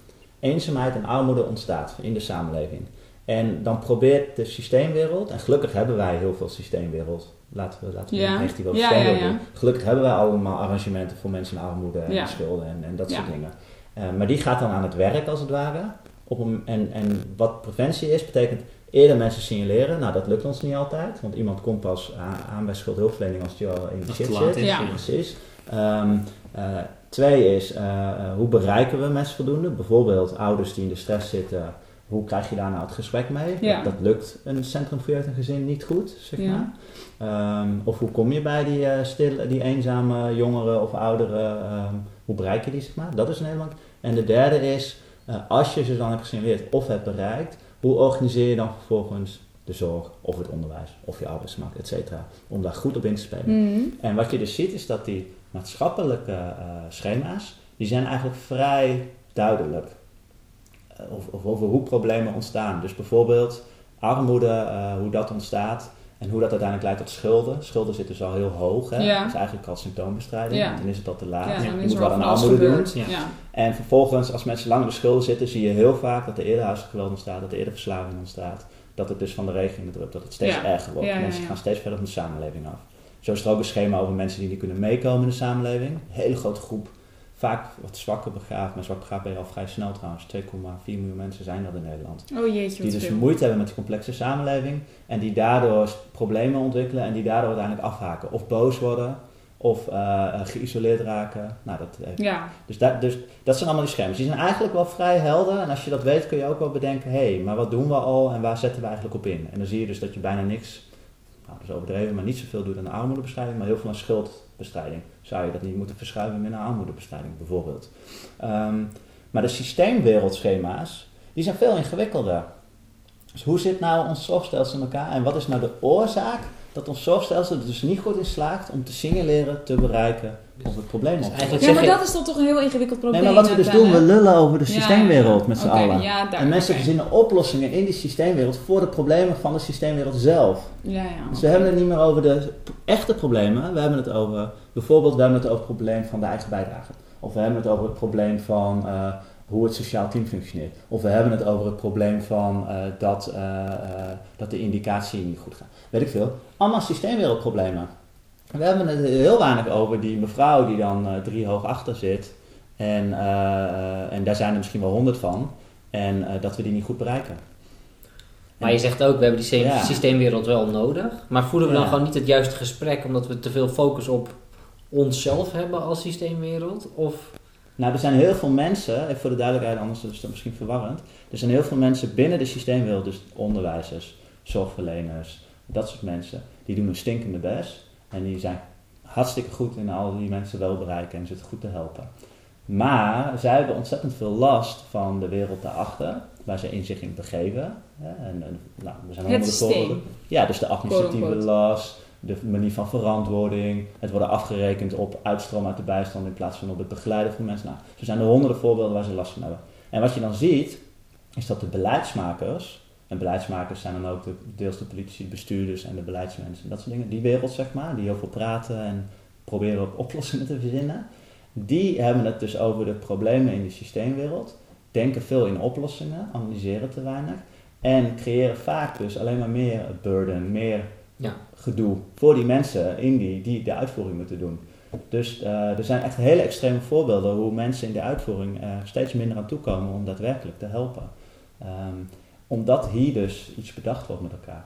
eenzaamheid en armoede ontstaat in de samenleving. En dan probeert de systeemwereld, en gelukkig hebben wij heel veel systeemwereld, laten we, laten we Ja. niet negatief over Ja, ja, ja. doen. Gelukkig hebben wij allemaal arrangementen voor mensen in armoede en Ja. schulden en, en dat soort dingen. Eh, maar die gaat dan aan het werk als het ware. Op een, en, en wat preventie is, betekent eerder mensen signaleren. Nou, dat lukt ons niet altijd, want iemand komt pas aan, aan bij schuldhulpverlening als die al in de shit zit. Ja. Precies. Ehm, eh, twee is, eh, hoe bereiken we mensen voldoende? Bijvoorbeeld ouders die in de stress zitten, hoe krijg je daar nou het gesprek mee? Ja. Dat, dat lukt een centrum voor jeugd en gezin niet goed, zeg Ja. maar. Ehm, of hoe kom je bij die, eh, stille, die eenzame jongeren of ouderen? ehm, hoe bereik je die, zeg maar? Dat is een belangrijk. En de derde is, eh, als je ze dan hebt gesignaleerd of hebt bereikt, hoe organiseer je dan vervolgens de zorg of het onderwijs of je arbeidsmarkt, et cetera, om daar goed op in te spelen. Mhm. En wat je dus ziet is dat die maatschappelijke eh, schema's, die zijn eigenlijk vrij duidelijk. Eh, of, of over hoe problemen ontstaan. Dus bijvoorbeeld armoede, eh, hoe dat ontstaat en hoe dat uiteindelijk leidt tot schulden. Schulden zitten dus al heel hoog. Hè? Ja. Dat is eigenlijk al symptoombestrijding. Ja. Dan is het al te laat. Ja, je moet al aan armoede doen. En vervolgens, als mensen lang in de schulden zitten, zie je heel vaak dat er eerder huisgeweld ontstaat, dat er eerder verslaving ontstaat. Dat het dus van de regen in de drup, dat het steeds erger wordt. Mensen gaan steeds verder van de samenleving af. Zo is er ook een schema over mensen die niet kunnen meekomen in de samenleving. Een hele grote groep, vaak wat zwakker begaafd. Maar zwak begaafd ben je al vrij snel trouwens. 2,4 miljoen mensen zijn dat in Nederland. Oh jeetje, Die dus veel. moeite hebben met die complexe samenleving. En die daardoor problemen ontwikkelen en die daardoor uiteindelijk afhaken. Of boos worden, of eh, eh, geïsoleerd raken. Nou, dat heeft Ja, dus dat, dus dat zijn allemaal die schema's. Die zijn eigenlijk wel vrij helder. En als je dat weet, kun je ook wel bedenken: hé, hey, maar wat doen we al en waar zetten we eigenlijk op in? En dan zie je dus dat je bijna niks, nou, dat is overdreven, maar niet zoveel doet aan armoedebestrijding, maar heel veel aan schuldbestrijding. Zou je dat niet moeten verschuiven met naar armoedebestrijding, bijvoorbeeld? Ehm, maar de systeemwereldschema's, die zijn veel ingewikkelder. Dus hoe zit nou ons zorgstelsel in elkaar en wat is nou de oorzaak dat ons zorgstelsel er dus niet goed in slaagt om te signaleren, te bereiken of het probleem op te eigenlijk ja maar je- dat is dan toch een heel ingewikkeld probleem. Nee, maar wat we dus doen, we lullen over de Ja, systeemwereld ja. met z'n allen. ja, daar- en mensen oké. verzinnen oplossingen in die systeemwereld voor de problemen van de systeemwereld zelf. Ja, ja. Dus we hebben het niet meer over de echte problemen. We hebben het over, bijvoorbeeld, we hebben het over het probleem van de eigen bijdrage. Of we hebben het over het probleem van eh, hoe het sociaal team functioneert. Of we hebben het over het probleem van eh, dat, eh, eh, dat de indicatie niet goed gaat. Weet ik veel. Allemaal systeemwereldproblemen. We hebben het heel weinig over die mevrouw die dan drie hoog achter zit. En, en daar zijn er misschien wel honderd van. En dat we die niet goed bereiken. Maar je zegt ook, we hebben die Ja. systeemwereld wel nodig. Maar voeren we dan Ja. gewoon niet het juiste gesprek omdat we te veel focus op onszelf hebben als systeemwereld? Of Nou, er zijn heel veel mensen, even voor de duidelijkheid, anders is het misschien verwarrend. Er zijn heel veel mensen binnen de systeemwereld, dus onderwijzers, zorgverleners, dat soort mensen, die doen een stinkende best. En die zijn hartstikke goed in al die mensen wel bereiken en ze het goed te helpen. Maar zij hebben ontzettend veel last van de wereld daarachter, waar ze in zich in begeven. En, en, nou, er zijn Het systeem. Ja, dus de administratieve last, de manier van verantwoording, het worden afgerekend op uitstroom uit de bijstand in plaats van op het begeleiden van mensen. Nou, zo zijn er honderden voorbeelden waar ze last van hebben. En wat je dan ziet, is dat de beleidsmakers, en beleidsmakers zijn dan ook de, deels de politici, bestuurders en de beleidsmensen, dat soort dingen, die wereld zeg maar, die heel veel praten en proberen ook oplossingen te verzinnen, die hebben het dus over de problemen in de systeemwereld, denken veel in oplossingen, analyseren te weinig en creëren vaak dus alleen maar meer burden, meer Ja. Gedoe voor die mensen in die, die de uitvoering moeten doen. Dus eh, er zijn echt hele extreme voorbeelden hoe mensen in de uitvoering er steeds minder aan toekomen om daadwerkelijk te helpen. Ehm, omdat hier dus iets bedacht wordt met elkaar.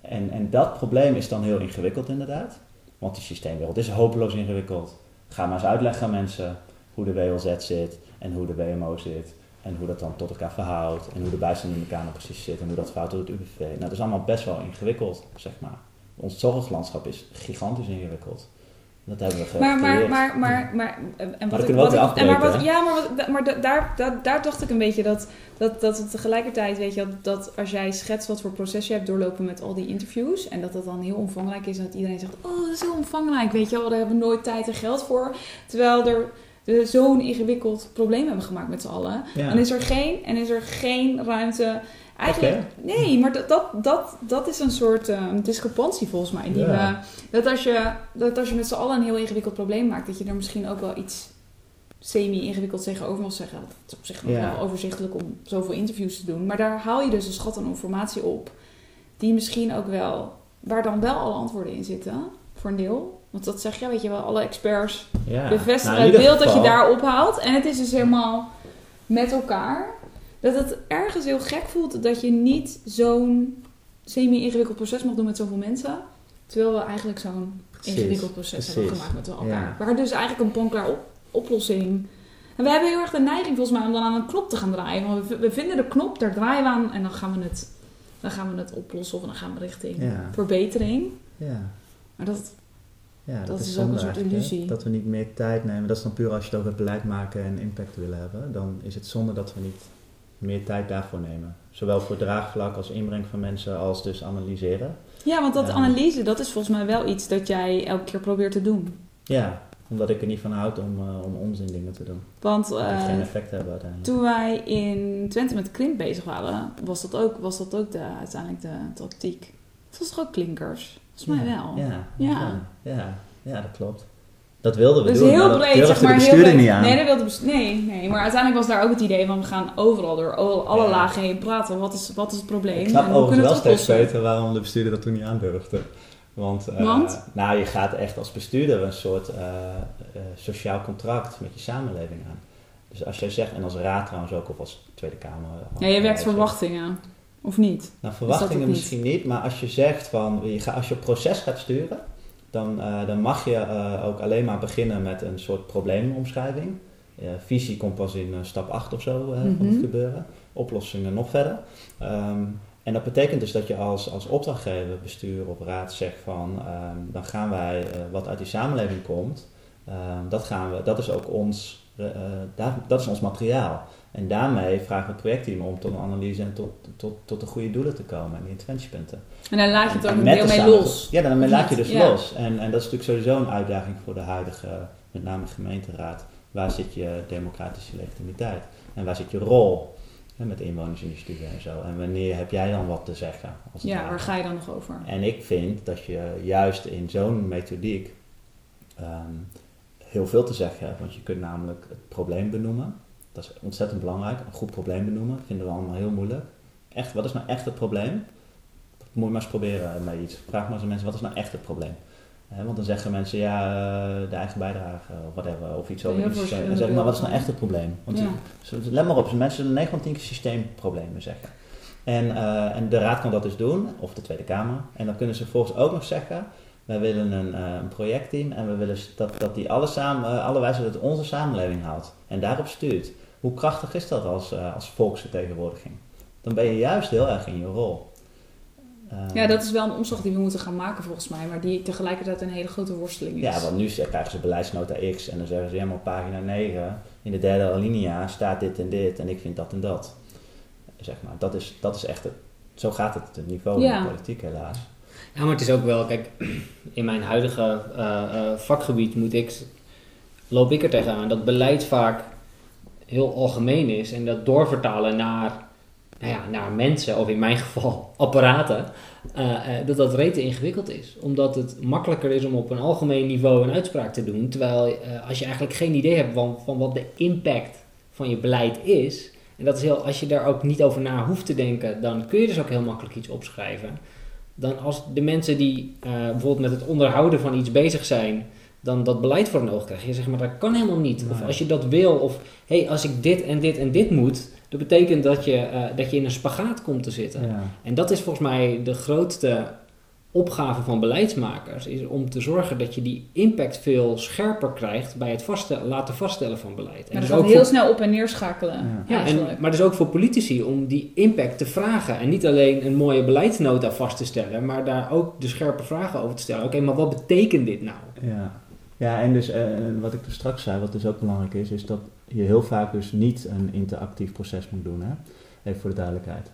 En, en dat probleem is dan heel ingewikkeld inderdaad. Want die systeemwereld is hopeloos ingewikkeld. Ga maar eens uitleggen aan mensen hoe de WLZ zit en hoe de WMO zit. En hoe dat dan tot elkaar verhoudt. En hoe de bijstand in elkaar nou precies zit. En hoe dat verhoudt tot het UWV. Nou, dat is allemaal best wel ingewikkeld, zeg maar. Ons zorglandschap is gigantisch ingewikkeld. Dat hebben we Maar, maar, maar, maar, maar, en dat wat en maar wat, afbreken, ja, maar, wat, maar da- daar, daar, daar dacht ik een beetje dat, dat, dat het tegelijkertijd, weet je, dat als jij schetst wat voor proces je hebt doorlopen met al die interviews, en dat dat dan heel omvangrijk is, en dat iedereen zegt, oh, dat is heel omvangrijk, weet je wel, daar hebben we nooit tijd en geld voor, terwijl er zo'n ingewikkeld probleem hebben gemaakt met z'n allen, Ja. dan is er geen, en is er geen ruimte. Eigenlijk, nee, maar dat, dat, dat, dat is een soort eh, discrepantie volgens mij. Die Ja. we, dat, als je, dat als je met z'n allen een heel ingewikkeld probleem maakt, dat je er misschien ook wel iets semi-ingewikkeld tegenover mag zeggen. Het is op zich nog Ja. wel overzichtelijk om zoveel interviews te doen. Maar daar haal je dus een schat aan informatie op, die misschien ook wel, waar dan wel alle antwoorden in zitten, voor een deel. Want dat zeg je, weet je wel, alle experts Ja. bevestigen Nou, het beeld dat je daar ophaalt. En het is dus helemaal met elkaar. Dat het ergens heel gek voelt dat je niet zo'n semi-ingewikkeld proces mag doen met zoveel mensen. Terwijl we eigenlijk zo'n ingewikkeld proces hebben gemaakt met elkaar. Ja. Waar dus eigenlijk een ponklaar op oplossing... En we hebben heel erg de neiging volgens mij om dan aan een knop te gaan draaien. Want we, we vinden de knop, daar draaien we aan en dan gaan we het, dan gaan we het oplossen. Of dan gaan we richting Ja. verbetering. Ja. Maar dat, Ja, dat, Dat is, is ook een soort hè. illusie. Dat we niet meer tijd nemen. Dat is dan puur als je het over het beleid maken en impact willen hebben. Dan is het zonde dat we niet meer tijd daarvoor nemen. Zowel voor draagvlak als inbreng van mensen als dus analyseren. Ja, want dat Ja. analyse, dat is volgens mij wel iets dat jij elke keer probeert te doen. Ja, omdat ik er niet van houd om, eh, om onzin dingen te doen. Want eh, geen effect hebben uiteindelijk. toen wij in Twente met krimp bezig waren, was dat ook, was dat ook de, uiteindelijk de tactiek. Het was toch ook klinkers? Volgens mij wel. Ja, Ja. ja. dat klopt. Dat wilden we Dus doen, heel maar dat zeg maar. de Heel breed. niet aan. Nee, dat wilde nee, nee, maar uiteindelijk was daar ook het idee van we gaan overal door alle, Ja. lagen heen praten. Wat is, wat is het probleem? Ik snap en overigens wel steeds beter waarom de bestuurder dat toen niet aandurfde. Want, eh, Want? nou, je gaat echt als bestuurder een soort eh, eh, sociaal contract met je samenleving aan. Dus als jij zegt, en als raad trouwens ook, of als Tweede Kamer. Ja, je werkt verwachtingen. Of niet? Nou, verwachtingen niet? misschien niet, maar als je zegt van, je ga, als je proces gaat sturen, dan, eh, dan mag je eh, ook alleen maar beginnen met een soort probleemomschrijving. Eh, visie komt pas in eh, stap 8 of zo eh, van Mhm. het gebeuren. Oplossingen nog verder. Ehm, en dat betekent dus dat je als, als opdrachtgever, bestuur of raad zegt van, ehm, dan gaan wij wat uit die samenleving komt, ehm, dat, gaan we, dat is ook ons, daar, dat is ons materiaal. En daarmee vragen we het projectteam om tot een analyse en tot, tot, tot de goede doelen te komen en die interventiepunten. En daar laat je het ook En een deel mee samen- los. Ja, Of laat je dus Ja. los. En, en dat is natuurlijk sowieso een uitdaging voor de huidige, met name gemeenteraad. Waar zit je democratische legitimiteit? En waar zit je rol? Hè, met inwonersinitiatieven en zo. En wanneer heb jij dan wat te zeggen? Als Ja, waar ga je dan nog over? En ik vind dat je juist in zo'n methodiek ehm, heel veel te zeggen hebt. Want je kunt namelijk het probleem benoemen. Dat is ontzettend belangrijk. Een goed probleem benoemen vinden we allemaal heel moeilijk. Echt, wat is nou echt het probleem? Moet je maar eens proberen met iets. Vraag maar eens aan mensen, wat is nou echt het probleem? Want dan zeggen mensen, ja, eh, de eigen bijdrage of whatever, of iets over iets. verschillende En dan zeg ik, maar wat is nou echt het probleem? Want Ja. let maar op, mensen zullen 9 van 10 keer systeemproblemen zeggen. En, eh, en de raad kan dat dus doen, of de Tweede Kamer. En dan kunnen ze vervolgens ook nog zeggen, wij willen een, eh, een projectteam en we willen dat, dat die alle, samen, alle wijze dat onze samenleving haalt. En daarop stuurt. Hoe krachtig is dat als, eh, als volksvertegenwoordiging? Dan ben je juist heel erg in je rol. Eh, Ja, dat is wel een omslag die we moeten gaan maken volgens mij, maar die tegelijkertijd een hele grote worsteling is. Ja, want nu krijgen ze beleidsnota X en dan zeggen ze, ja, maar op pagina 9, in de derde alinea staat dit en dit en ik vind dat en dat. Zeg maar, dat is, dat is echt het, zo gaat het het niveau in Ja. de politiek helaas. Ja, maar het is ook wel, kijk, in mijn huidige eh, eh, vakgebied moet ik, loop ik er tegenaan dat beleid vaak heel algemeen is en dat doorvertalen naar, nou ja, naar mensen, of in mijn geval apparaten, eh, dat dat rete ingewikkeld is. Omdat het makkelijker is om op een algemeen niveau een uitspraak te doen, terwijl eh, als je eigenlijk geen idee hebt van, van wat de impact van je beleid is, en dat is heel, als je daar ook niet over na hoeft te denken, dan kun je dus ook heel makkelijk iets opschrijven dan als de mensen die bijvoorbeeld met het onderhouden van iets bezig zijn, dan dat beleid voor hun oog krijgen. Je zegt, maar dat kan helemaal niet. Of als je dat wil, of hé, hey, als ik dit en dit en dit moet, dat betekent dat je, eh, dat je in een spagaat komt te zitten. Ja. En dat is volgens mij de grootste opgave van beleidsmakers, is om te zorgen dat je die impact veel scherper krijgt bij het vaststellen, laten vaststellen van beleid. maar dus dat gaat ook heel voor- snel op en neer schakelen. Ja. en, maar dus ook voor politici om die impact te vragen. En niet alleen een mooie beleidsnota vast te stellen, maar daar ook de scherpe vragen over te stellen. Oké, maar wat betekent dit nou? Ja. Ja, en dus eh, wat ik dus straks zei, wat dus ook belangrijk is, is dat je heel vaak dus niet een interactief proces moet doen. Hè? Even voor de duidelijkheid.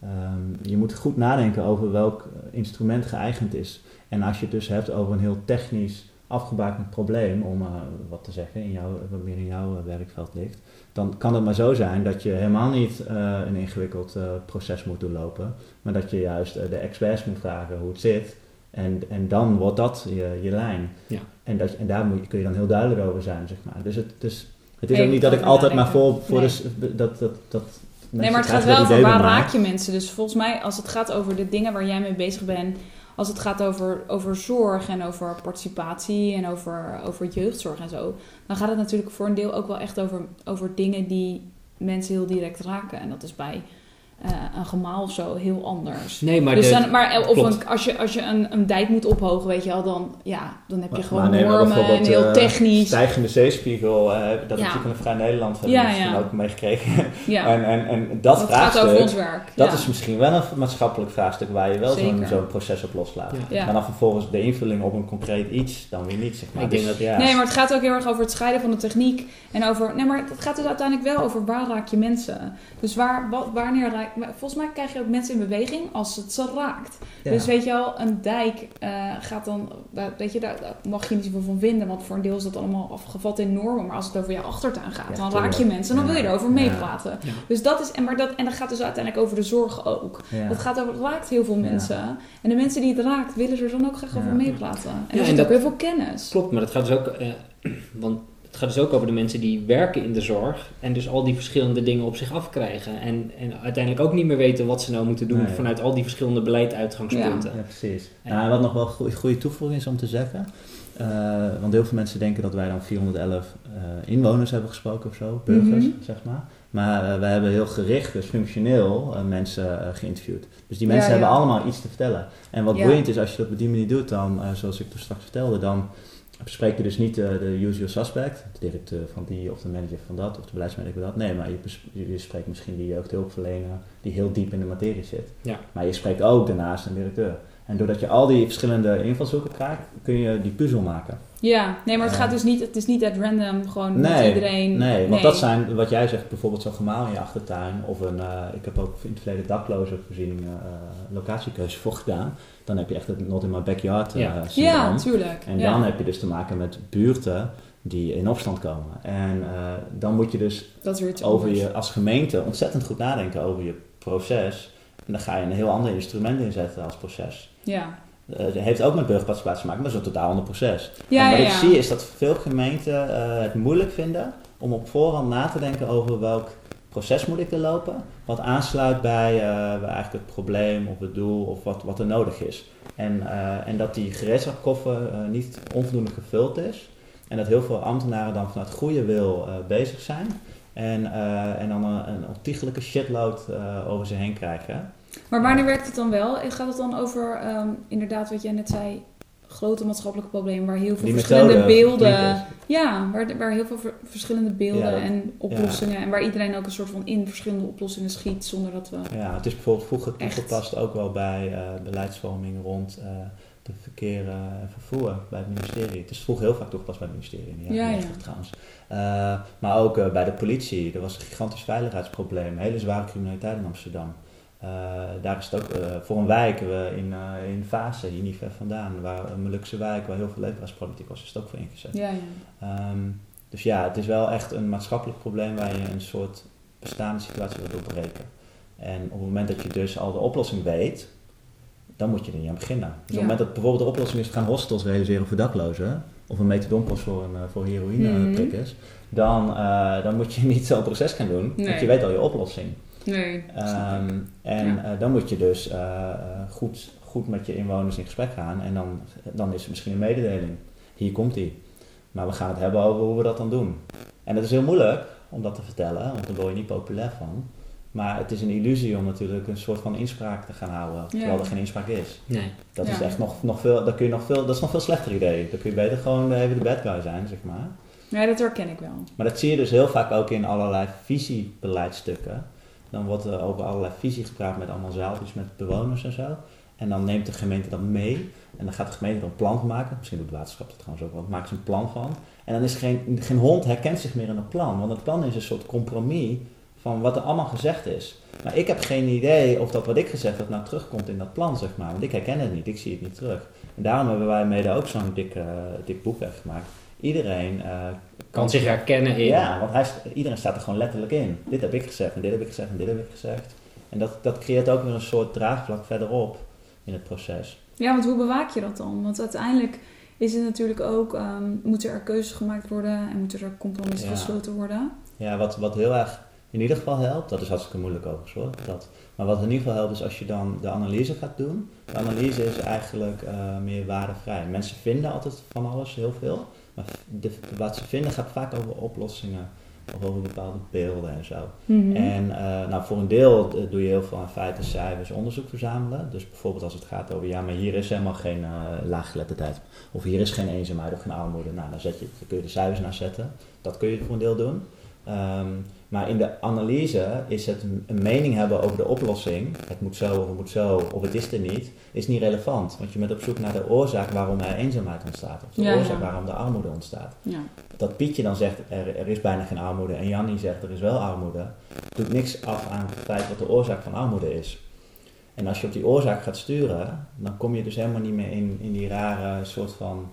Ehm, je moet goed nadenken over welk eh, instrument geëigend is. En als je het dus hebt over een heel technisch afgebakend probleem, om uh, wat te zeggen, in jouw, wat meer in jouw werkveld ligt, dan kan het maar zo zijn dat je helemaal niet een ingewikkeld proces moet doorlopen, maar dat je juist de experts moet vragen hoe het zit. En, en dan wordt dat je, je lijn. Ja. En, dat, en daar moet, kun je dan heel duidelijk over zijn, zeg maar. Dus het, dus, het is ook niet dat ik altijd maar voor, voor nee. de, dat, dat, dat Nee, maar het gaat wel over waar raak je mensen. Dus volgens mij, als het gaat over de dingen waar jij mee bezig bent, als het gaat over, over zorg en over participatie en over, over jeugdzorg en zo, dan gaat het natuurlijk voor een deel ook wel echt over, over dingen die mensen heel direct raken. En dat is bij uh, een gemaal of zo heel anders. Nee, maar, dus de, dan, maar of klopt. een, als je, als je een, een dijk moet ophogen, weet je wel, dan, ja, dan heb je Maar- gewoon normen en heel eh, technisch. Stijgende zeespiegel, eh, dat Ja. heb je natuurlijk in Vrij Nederland heb Ja, misschien ja. ook meegekregen. ja, En, en, en dat, dat gaat over ons werk. dat ja. is misschien wel een maatschappelijk vraagstuk waar je wel zo'n proces op loslaat. Ja. Ja. Maar dan vervolgens de invulling op een concreet iets, dan weer niet, zeg maar. Ik denk Dus, dat- ja. Nee, maar het gaat ook heel erg over het scheiden van de techniek. En over. Nee, maar het gaat dus uiteindelijk wel over waar raak je mensen. Dus waar, wat, wanneer raak. Maar Volgens mij krijg je ook mensen in beweging als het ze raakt. Ja. Dus weet je wel, een dijk eh, gaat dan. daar- Weet je, daar, daar mag je niet zoveel van vinden. Want voor een deel is dat allemaal afgevat in normen. Maar als het over jouw achtertuin gaat, Ja, dan raak je mensen. En dan wil je erover meepraten. Ja. Dus dat is. En, maar dat, en dat gaat dus uiteindelijk over de zorg ook. Ja. Dat gaat over, het raakt heel veel Ja. mensen. En de mensen die het raakt, willen er dan ook graag over meepraten. En Ja, er en zit ook heel veel kennis. Klopt, maar dat gaat dus ook, eh, want het gaat dus ook over de mensen die werken in de zorg en dus al die verschillende dingen op zich afkrijgen en, en uiteindelijk ook niet meer weten wat ze nou moeten doen Nee. vanuit al die verschillende beleidsuitgangspunten. Ja, precies. Nou, wat nog wel een goede, goede toevoeging is om te zeggen. eh, want heel veel mensen denken dat wij dan 411 eh, inwoners hebben gesproken of zo, burgers, Mhm. zeg maar. Maar eh, wij hebben heel gericht, dus functioneel, mensen geïnterviewd. Dus die mensen Ja, ja. hebben allemaal iets te vertellen. En wat Ja. boeiend is, als je dat op die manier doet, dan, zoals ik toen straks vertelde, dan bespreek je dus niet eh, de usual suspect, de directeur van die of de manager van dat of de beleidsmanager van dat. Nee, maar je, je je spreekt misschien die jeugdhulpverlener die heel diep in de materie zit. Ja. Maar je spreekt ook daarnaast een directeur. En doordat je al die verschillende invalshoeken krijgt, kun je die puzzel maken. Ja, nee, maar het Ja. gaat dus niet, het is niet at random gewoon met iedereen. nee, want dat zijn, wat jij zegt, bijvoorbeeld zo'n gemaal in je achtertuin. Of een, eh, ik heb ook in het verleden daklozenvoorzieningen eh locatiekeuze voor gedaan. Dan heb je echt het not in my backyard eh Ja. syndroom. Ja, tuurlijk. En ja. dan heb je dus te maken met buurten die in opstand komen. En eh, dan moet je dus over je als gemeente ontzettend goed nadenken over je proces. En dan ga je een heel ander instrument inzetten als proces. Ja, Eh, Het heeft ook met burgerparticipatie te maken, maar dat is een totaal ander proces. ja, en wat ja, ik ja. zie is dat veel gemeenten eh, het moeilijk vinden om op voorhand na te denken over welk proces moet ik er lopen. Wat aansluit bij, eh, bij eigenlijk het probleem of het doel of wat, wat er nodig is. En, eh, en dat die gereedschapkoffer eh, niet onvoldoende gevuld is. En dat heel veel ambtenaren dan vanuit goede wil bezig zijn. En, en dan een, een ontiegelijke shitload over ze heen krijgen. Maar wanneer werkt het dan wel? Gaat het dan over, ehm, inderdaad, wat jij net zei, grote maatschappelijke problemen waar heel veel Die verschillende methode beelden. Ja, waar, waar heel veel ver- verschillende beelden Ja, en oplossingen. En waar iedereen ook een soort van in verschillende oplossingen schiet zonder dat we. Ja, het is bijvoorbeeld vroeger toegepast ook wel bij eh, beleidsvorming rond eh, de verkeer en vervoer bij het ministerie. Het is vroeger heel vaak toegepast bij het ministerie in de jaren Ja, ja. 90 trouwens. Eh, maar ook eh, bij de politie. Er was een gigantisch veiligheidsprobleem. Hele zware criminaliteit in Amsterdam. Eh, daar is het ook eh, voor een wijk eh, in, in Fase, hier niet ver vandaan, waar een Molukse wijk waar heel veel leefbaarheidsproblematiek was, is het ook voor ingezet. Ja, ja. Ehm, dus ja, het is wel echt een maatschappelijk probleem waar je een soort bestaande situatie wil doorbreken. En op het moment dat je dus al de oplossing weet, dan moet je er niet aan beginnen. Dus op het moment dat bijvoorbeeld de oplossing is, we gaan hostels realiseren voor daklozen, of een methadonpost voor, een, voor heroïneprikkers, dan, eh, dan moet je niet zo'n proces gaan doen, want je weet al je oplossing. Nee. Ehm, en eh, dan moet je dus eh, eh, goed, goed met je inwoners in gesprek gaan. En dan, dan is er misschien een mededeling. Hier komt die. Maar we gaan het hebben over hoe we dat dan doen. En het is heel moeilijk om dat te vertellen, want daar word je niet populair van. Maar het is een illusie om natuurlijk een soort van inspraak te gaan houden, terwijl Ja. er geen inspraak is. Nee. Dat is echt nog, nog veel, dat kun je nog veel, dat is nog veel slechter idee. Dan kun je beter gewoon even de bad guy zijn, zeg maar. Ja, dat herken ik wel. Maar dat zie je dus heel vaak ook in allerlei visiebeleidstukken. Dan wordt er over allerlei visie gepraat met allemaal zaaltjes met bewoners en zo. En dan neemt de gemeente dat mee. En dan gaat de gemeente er een plan maken. Misschien doet het waterschap dat trouwens ook wel. Maken ze een plan van. En dan is geen, geen hond herkent zich meer in het plan. Want het plan is een soort compromis van wat er allemaal gezegd is. Maar ik heb geen idee of dat wat ik gezegd heb nou terugkomt in dat plan, zeg maar. Want ik herken het niet, ik zie het niet terug. En daarom hebben wij mede ook zo'n dik, eh, dik boek gemaakt. Iedereen eh, Kan zich herkennen in. Ja, want hij, iedereen staat er gewoon letterlijk in. Dit heb ik gezegd en dit heb ik gezegd en dit heb ik gezegd. En dat, dat creëert ook weer een soort draagvlak verderop in het proces. Ja, want hoe bewaak je dat dan? Want uiteindelijk is het natuurlijk ook, ehm, moeten er keuzes gemaakt worden en moeten er compromissen Ja. gesloten worden. Ja, wat, wat heel erg in ieder geval helpt, dat is hartstikke moeilijk overigens hoor. Dat. Maar wat in ieder geval helpt is als je dan de analyse gaat doen. De analyse is eigenlijk eh, meer waardevrij. Mensen vinden altijd van alles heel veel. Maar de, wat ze vinden gaat vaak over oplossingen of over bepaalde beelden en zo. Mhm. En eh, nou, voor een deel eh, doe je heel veel aan feiten, cijfers, onderzoek verzamelen. Dus bijvoorbeeld als het gaat over, ja, maar hier is helemaal geen uh, laaggeletterdheid. Of hier is geen eenzaamheid of geen armoede. Nou, dan, zet je, dan kun je de cijfers naar zetten. Dat kun je voor een deel doen. Ehm, maar in de analyse is het een, een mening hebben over de oplossing. Het moet zo of het moet zo of het is er niet. Is niet relevant. Want je bent op zoek naar de oorzaak waarom er eenzaamheid ontstaat. Of de Ja, oorzaak ja. waarom de armoede ontstaat ja. dat Pietje dan zegt er, er is bijna geen armoede en Jannie zegt er is wel armoede, doet niks af aan het feit wat de oorzaak van armoede is. En als je op die oorzaak gaat sturen, dan kom je dus helemaal niet meer in, in die rare soort van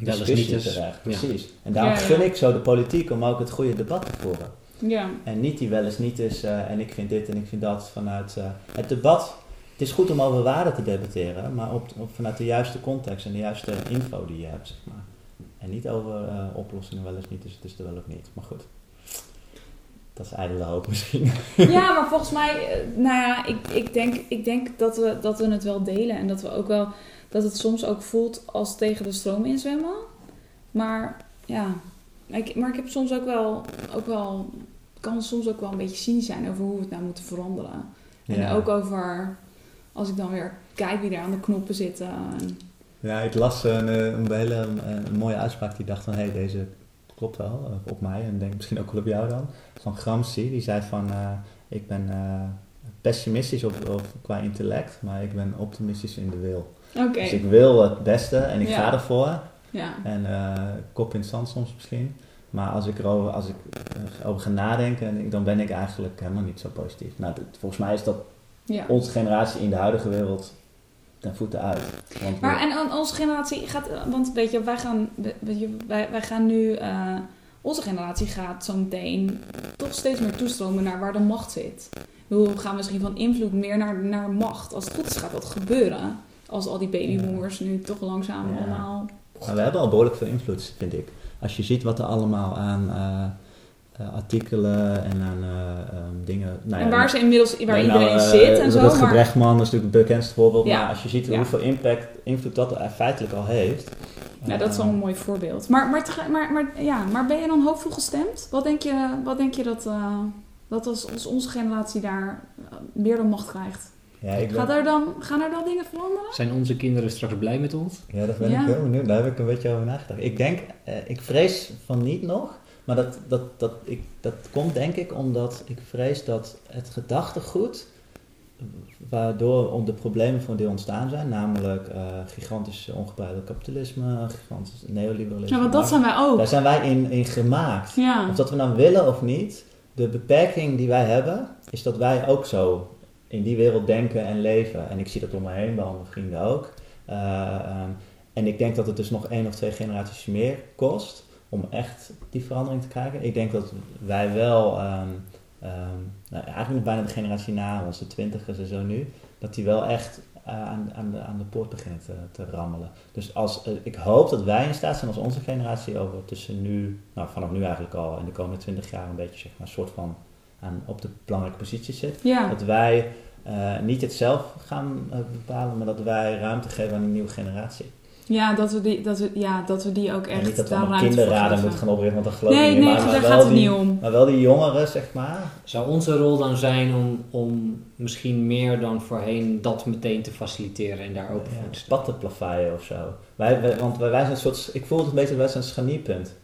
Wel eens niet eens. terecht. Ja. Precies. En daarom Ja, ja. gun ik zo de politiek om ook het goede debat te voeren. ja. En niet die wel eens niet is eh, en ik vind dit en ik vind dat vanuit eh, het debat. Het is goed om over waarden te debatteren, maar op, op, vanuit de juiste context en de juiste info die je hebt, zeg maar. En niet over eh, oplossingen wel eens niet, dus het is er wel of niet. Maar goed, dat is ijdele hoop misschien. Ja, maar volgens mij, nou ja, ik, ik, denk, ik denk dat we, dat we het wel delen. En dat we ook wel, dat het soms ook voelt als tegen de stroom inzwemmen. Maar ja, ik, maar ik heb soms ook wel, ook wel, kan soms ook wel een beetje cynisch zijn over hoe we het nou moeten veranderen. En ook over, als ik dan weer kijk wie daar aan de knoppen zitten. En, Ja, ik las een, eh, een hele eh, een mooie uitspraak die dacht van, hé, hey, deze klopt wel eh, op mij en denk misschien ook wel op jou dan. Van Gramsci, die zei van, ik ben pessimistisch op, op, qua intellect, maar ik ben optimistisch in de wil. Dus ik wil het beste en ik Ja. ga ervoor. ja. En eh, kop in het zand soms misschien. Maar als ik erover als ik eh, over ga nadenken, dan ben ik eigenlijk helemaal niet zo positief. Nou, volgens mij is dat ja. onze generatie in de huidige wereld ten voeten uit. Want we- Maar en onze generatie gaat, want weet je, wij gaan, weet je, wij, wij gaan nu, eh, onze generatie gaat zo meteen toch steeds meer toestromen naar waar de macht zit. We gaan misschien van invloed meer naar, naar macht. Als het goed is, gaat dat gebeuren. Als al die babyboomers nu toch langzaam allemaal. Maar we hebben al behoorlijk veel invloed, vind ik. Als je ziet wat er allemaal aan eh, eh, artikelen en aan eh, ehm, dingen... Nou ja, en waar ze inmiddels, waar iedereen nou, zit en zo. Rutger Maar, Brechtman is natuurlijk het bekendste voorbeeld. Ja. Maar als je ziet Ja. hoeveel impact, invloed dat er feitelijk al heeft... ja, dat is wel een mooi voorbeeld. Maar, maar, maar, maar, ja, maar ben je dan hoopvol gestemd? Wat denk je, wat denk je dat, dat als, als onze generatie daar meer dan macht krijgt? Ja, ik ben, Gaat er dan, gaan er dan dingen veranderen? Zijn onze kinderen straks blij met ons? Ja, dat ben Ja. ik heel benieuwd. Daar heb ik een beetje over nagedacht. Ik denk, eh, ik vrees van niet nog. Maar dat, dat, dat, ik, dat komt denk ik omdat ik vrees dat het gedachtegoed, waardoor om de problemen voor een deel ontstaan zijn, namelijk eh, gigantisch ongebreideld kapitalisme, gigantisch neoliberalisme. Ja, want dat zijn wij ook. Daar zijn wij in, in gemaakt. Ja. Of dat we nou willen of niet, de beperking die wij hebben, is dat wij ook zo in die wereld denken en leven. En ik zie dat om me heen, bij mijn vrienden ook. Eh, ehm, en ik denk dat het dus nog één of twee generaties meer kost om echt die verandering te krijgen. Ik denk dat wij wel, ehm, ehm, nou, eigenlijk bijna de generatie na ons, de twintigers en zo nu, dat die wel echt eh, aan, aan, de, aan de poort beginnen te, te rammelen. Dus als, eh, ik hoop dat wij in staat zijn als onze generatie over tussen nu, nou vanaf nu eigenlijk al, en de komende twintig jaar een beetje zeg maar, een soort van aan, op de belangrijke positie zit. Ja. Dat wij eh, niet het zelf gaan eh, bepalen, maar dat wij ruimte geven aan een nieuwe generatie. Ja, dat we die, dat we, ja, dat we die ook en echt niet dat we allemaal kinderraden moeten gaan oprichten, want dat geloof Nee, ik niet. nee, maar, maar daar wel gaat het die, niet om. Maar wel die jongeren, zeg maar. Zou onze rol dan zijn om, om misschien meer dan voorheen dat meteen te faciliteren en daar open voor te Ja, staan? pad te plaveien of zo. Wij, wij- want wij, wij zijn een soort, ik voel het een beetje, wij zijn een scharnierpunt.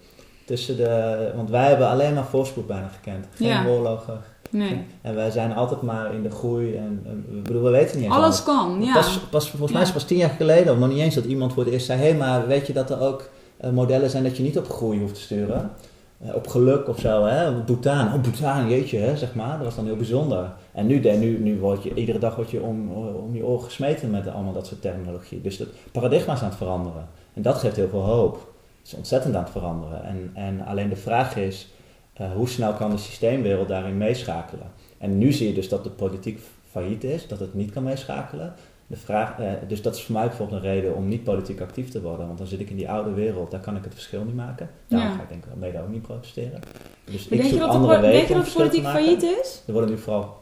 Tussen de, want wij hebben alleen maar voorspoed bijna gekend. Geen Ja. oorlogen, Nee. En wij zijn altijd maar in de groei en, en we, bedoel, we weten niet eens Alles kan, ja. Pas, pas, volgens mij is het pas tien jaar geleden, of nog niet eens, dat iemand voor het eerst zei: hé, hey, maar weet je dat er ook eh, modellen zijn dat je niet op groei hoeft te sturen? Eh, op geluk of zo, hè? Bhutan, oh Bhutan, jeetje, hè, zeg maar. Dat was dan heel bijzonder. En nu, de- nu, nu word je, iedere dag word je om, om je oren gesmeten met allemaal dat soort terminologie. Dus het paradigma is aan het veranderen. En dat geeft heel veel hoop. Het is ontzettend aan het veranderen. En, en alleen de vraag is, eh, hoe snel kan de systeemwereld daarin meeschakelen? En nu zie je dus dat de politiek failliet is, dat het niet kan meeschakelen. De vraag, eh, dus dat is voor mij bijvoorbeeld een reden om niet politiek actief te worden. Want dan zit ik in die oude wereld, daar kan ik het verschil niet maken. Daarom Ja. ga ik denk ik mede ook niet protesteren. Dus Maar ik denk, je dat de, denk je dat de politiek failliet is? Er worden nu vooral...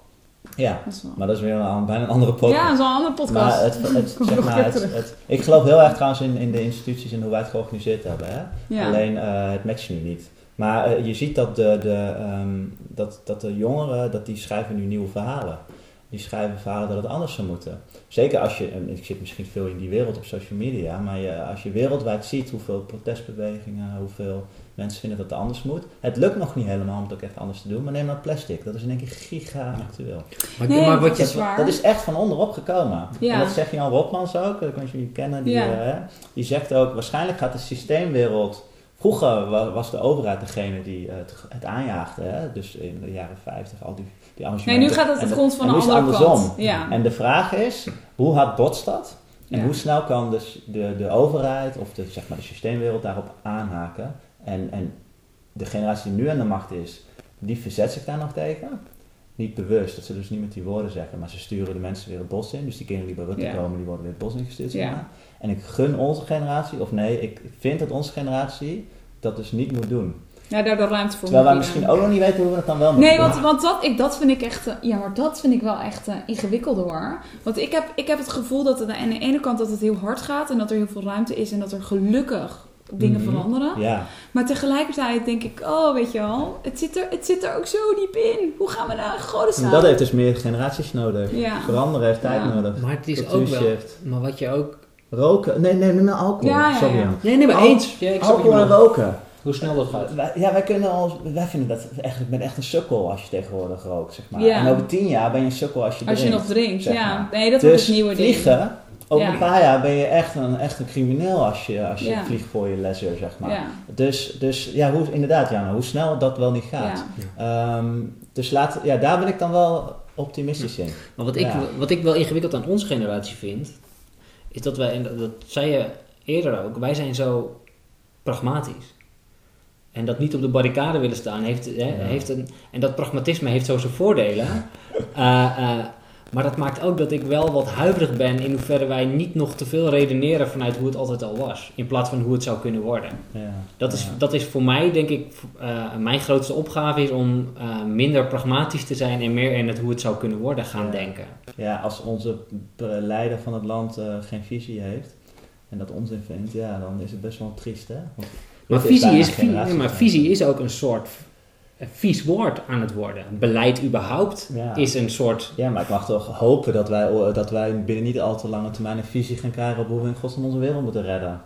Ja, Dat is wel... maar dat is weer een, bijna een andere podcast. Ja, dat is wel een andere podcast. Maar het, zeg maar, het- ik geloof heel erg trouwens in, in de instituties en hoe wij het georganiseerd hebben. Hè? ja. Alleen eh, het matcht nu niet. Maar eh, je ziet dat de, de, ehm, dat, dat de jongeren, dat die schrijven nu nieuwe verhalen. Die schrijven verhalen dat het anders zou moeten. Zeker als je, en ik zit misschien veel in die wereld op social media, maar je, als je wereldwijd ziet hoeveel protestbewegingen, hoeveel mensen vinden dat het anders moet. Het lukt nog niet helemaal om het ook echt anders te doen, maar neem nou plastic. Dat is in één keer giga actueel. Maar, Nee, maar wat dat je, is waar. Dat is echt van onderop gekomen. Ja. En dat zegt Jan Rotmans ook, dat kan je niet kennen. Die, Ja. eh, hè, die zegt ook, waarschijnlijk gaat de systeemwereld... Vroeger wa- was de overheid degene die het, het aanjaagde. Hè? Dus in de jaren 50, al die, die Nee, nu gaat het de de- grond van het andere andersom. kant. Ja. En de vraag is, hoe hard botst dat? En Ja. hoe snel kan dus de, de overheid of de, zeg maar de systeemwereld daarop aanhaken? En, en de generatie die nu aan de macht is, die verzet zich daar nog tegen. Niet bewust, dat ze dus niet met die woorden zeggen, maar ze sturen de mensen weer het bos in. Dus die kinderen die bij Rutte Ja. komen, die worden weer het bos ingestuurd. Ja. En ik gun onze generatie, of nee, ik vind dat onze generatie dat dus niet moet doen. ja, daar de ruimte voor Terwijl wij misschien ook nog niet weten hoe we het dan wel moeten Nee, doen. want, want dat, ik, dat vind ik echt, eh, ja, maar dat vind ik wel echt eh, ingewikkeld hoor. Want ik heb, ik heb het gevoel dat het aan de ene kant dat het heel hard gaat en dat er heel veel ruimte is en dat er gelukkig dingen Mhm. veranderen. Ja, Maar tegelijkertijd denk ik, oh weet je wel, het zit er, het zit er ook zo diep in. Hoe gaan we goden en staan? dat heeft dus meer generaties nodig. Ja. Veranderen heeft tijd Ja. nodig. maar het is ook wel... shift. Maar wat je ook... Roken? Nee, nee, nee, alcohol. Ja, ja, Sorry. ja. Nee, nee, maar Al- eens. Ja, ik je Alcohol en roken. Hoe snel dat gaat. Wij, ja, wij kunnen ons, wij vinden dat echt, ik ben echt een sukkel als je tegenwoordig rookt, zeg maar. Ja. En over tien jaar ben je een sukkel als je Als je drinkt. nog drinkt, zeg ja. maar. Nee, dat dus wordt het nieuwe ding. vliegen, over Ja. een paar jaar ben je echt een, echt een crimineel als je, als je Ja. vliegt voor je leisure, zeg maar. Ja, Dus, dus ja, hoe, inderdaad, Jana, hoe snel dat wel niet gaat. ja. Ehm, dus laat, ja, daar ben ik dan wel optimistisch in. Maar wat ik, wat ik wel ingewikkeld aan onze generatie vind, is dat wij, en dat, dat zei je eerder ook, wij zijn zo pragmatisch. En dat niet op de barricade willen staan, heeft, hè, Ja. heeft een, en dat pragmatisme heeft zo zijn voordelen. Eh, maar dat maakt ook dat ik wel wat huiverig ben in hoeverre wij niet nog te veel redeneren vanuit hoe het altijd al was, in plaats van hoe het zou kunnen worden. Ja. Dat is, Ja. dat is voor mij, denk ik, eh, mijn grootste opgave is om eh, minder pragmatisch te zijn en meer in het hoe het zou kunnen worden gaan Ja. denken. Ja, als onze leider van het land eh, geen visie heeft en dat onzin vindt, ja, dan is het best wel triest, hè? Want Maar is visie is, maar visie is ook een soort eh, vies woord aan het worden. Beleid überhaupt Ja. is een soort... Ja, maar ik mag toch hopen dat wij, dat wij binnen niet al te lange termijn een visie gaan krijgen op hoe we in godsnaam onze wereld moeten redden.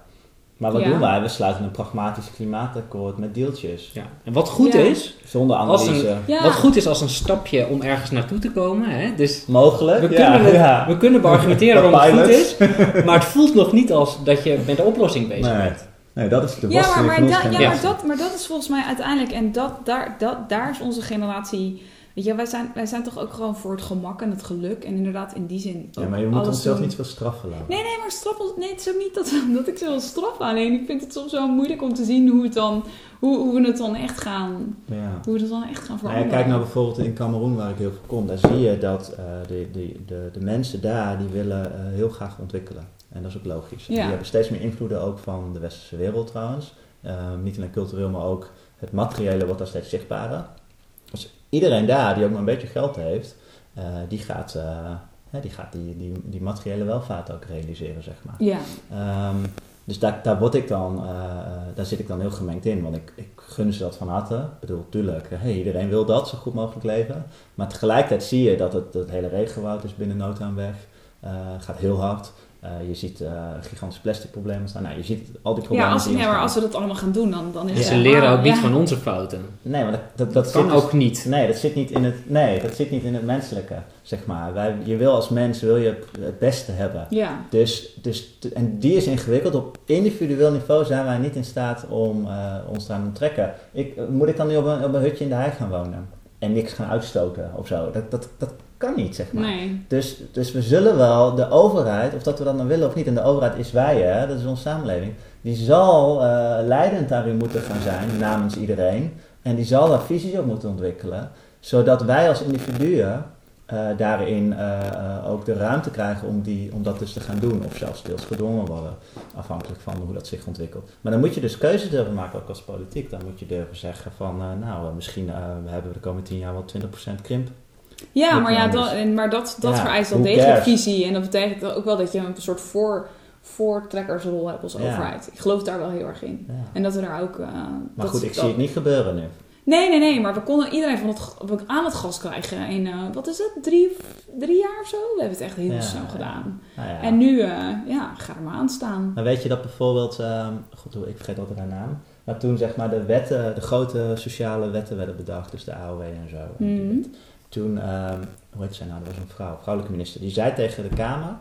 Maar wat Ja. doen wij? We sluiten een pragmatisch klimaatakkoord met deeltjes. Ja. En wat goed Ja. is, Zonder Als analyse. een- Ja. wat goed is als een stapje om ergens naartoe te komen. Hè? Dus Mogelijk? we kunnen, het- ja. we kunnen beargumenteren waarom het goed is, maar het voelt nog niet als dat je met de oplossing bezig Nee. bent. Nee, dat is de Ja, maar, worsteling maar, van onze da- ja, maar, dat, maar dat is volgens mij uiteindelijk, en dat, daar, dat, daar is onze generatie. Weet je, wij zijn, wij zijn toch ook gewoon voor het gemak en het geluk. En inderdaad, in die zin. Ja, maar je moet onszelf doen. niet veel straffen laten. Nee, nee, maar straf ons. Nee, het is ook niet dat, dat ik ze wil straffen. Alleen ik vind het soms wel moeilijk om te zien hoe, het dan, hoe, hoe we het dan echt gaan. Ja. Hoe we het dan echt gaan Nou ja, veranderen. kijk nou bijvoorbeeld in Cameroen waar ik heel veel kom. Daar zie je dat eh, de, de, de, de mensen daar die willen eh, heel graag ontwikkelen. En dat is ook logisch. Ja. Die hebben steeds meer invloeden ook van de westerse wereld trouwens. Eh, niet alleen cultureel, maar ook het materiële wordt daar steeds zichtbaarder. Dus iedereen daar die ook maar een beetje geld heeft, eh, die gaat, eh, die, gaat die, die, die materiële welvaart ook realiseren, zeg maar. Ja, Ehm, dus daar, daar, word ik dan, eh, eh, daar zit ik dan heel gemengd in, want ik, ik gun ze dat van harte. Ik bedoel, tuurlijk, hey, iedereen wil dat, zo goed mogelijk leven. Maar tegelijkertijd zie je dat het, hele regenwoud is binnen no time weg. Eh, gaat heel hard. Eh, je ziet eh, gigantische plastic problemen staan. Nou, je ziet al die problemen. Ja, als, die nee, maar als we dat allemaal gaan doen, dan, dan is En het ze leren ook niet ja. van onze fouten. Nee, maar dat, dat, dat Dat kan zit dus- ook niet. Nee, dat zit niet in het, nee, dat zit niet in het menselijke, zeg maar. Wij, je wil als mens wil je het beste hebben. Ja, Dus, dus, en die is ingewikkeld. Op individueel niveau zijn wij niet in staat om eh, ons daar te trekken. Ik, moet ik dan nu op een, op een hutje in de hei gaan wonen? En niks gaan uitstoten of zo? Dat, dat, dat kan niet, zeg maar. nee. Dus, dus we zullen wel, de overheid, of dat we dat nou willen of niet, en de overheid is wij, hè, dat is onze samenleving, die zal eh, leidend daarin moeten gaan zijn namens iedereen. En die zal daar visies op moeten ontwikkelen, zodat wij als individuen eh, daarin eh, ook de ruimte krijgen om, die, om dat dus te gaan doen, of zelfs deels gedwongen worden, afhankelijk van hoe dat zich ontwikkelt. Maar dan moet je dus keuzes durven maken, ook als politiek. Dan moet je durven zeggen van, nou, misschien hebben we de komende tien jaar wel 20% krimp. Ja, maar, ja, dat, maar dat, dat Ja, vereist wel degelijk cares? visie. En dat betekent ook wel dat je een soort voor, voortrekkersrol hebt als Ja. overheid. Ik geloof daar wel heel erg in. Ja. En dat we daar ook... eh, Maar dat- goed, ik dat- zie het niet gebeuren nu. Nee, nee, nee, maar we konden iedereen van het, aan het gas krijgen in, eh, wat is het, drie, drie jaar of zo? We hebben het echt heel snel gedaan. Nou. En nu, eh, ja, ga er maar aan staan. Maar weet je dat bijvoorbeeld, ehm god, ik vergeet altijd haar naam, maar toen zeg maar de wetten, de grote sociale wetten werden bedacht, dus de AOW en zo. en. Toen, ehm, hoe heet zij nou, dat was een vrouw, vrouwelijke minister, die zei tegen de Kamer,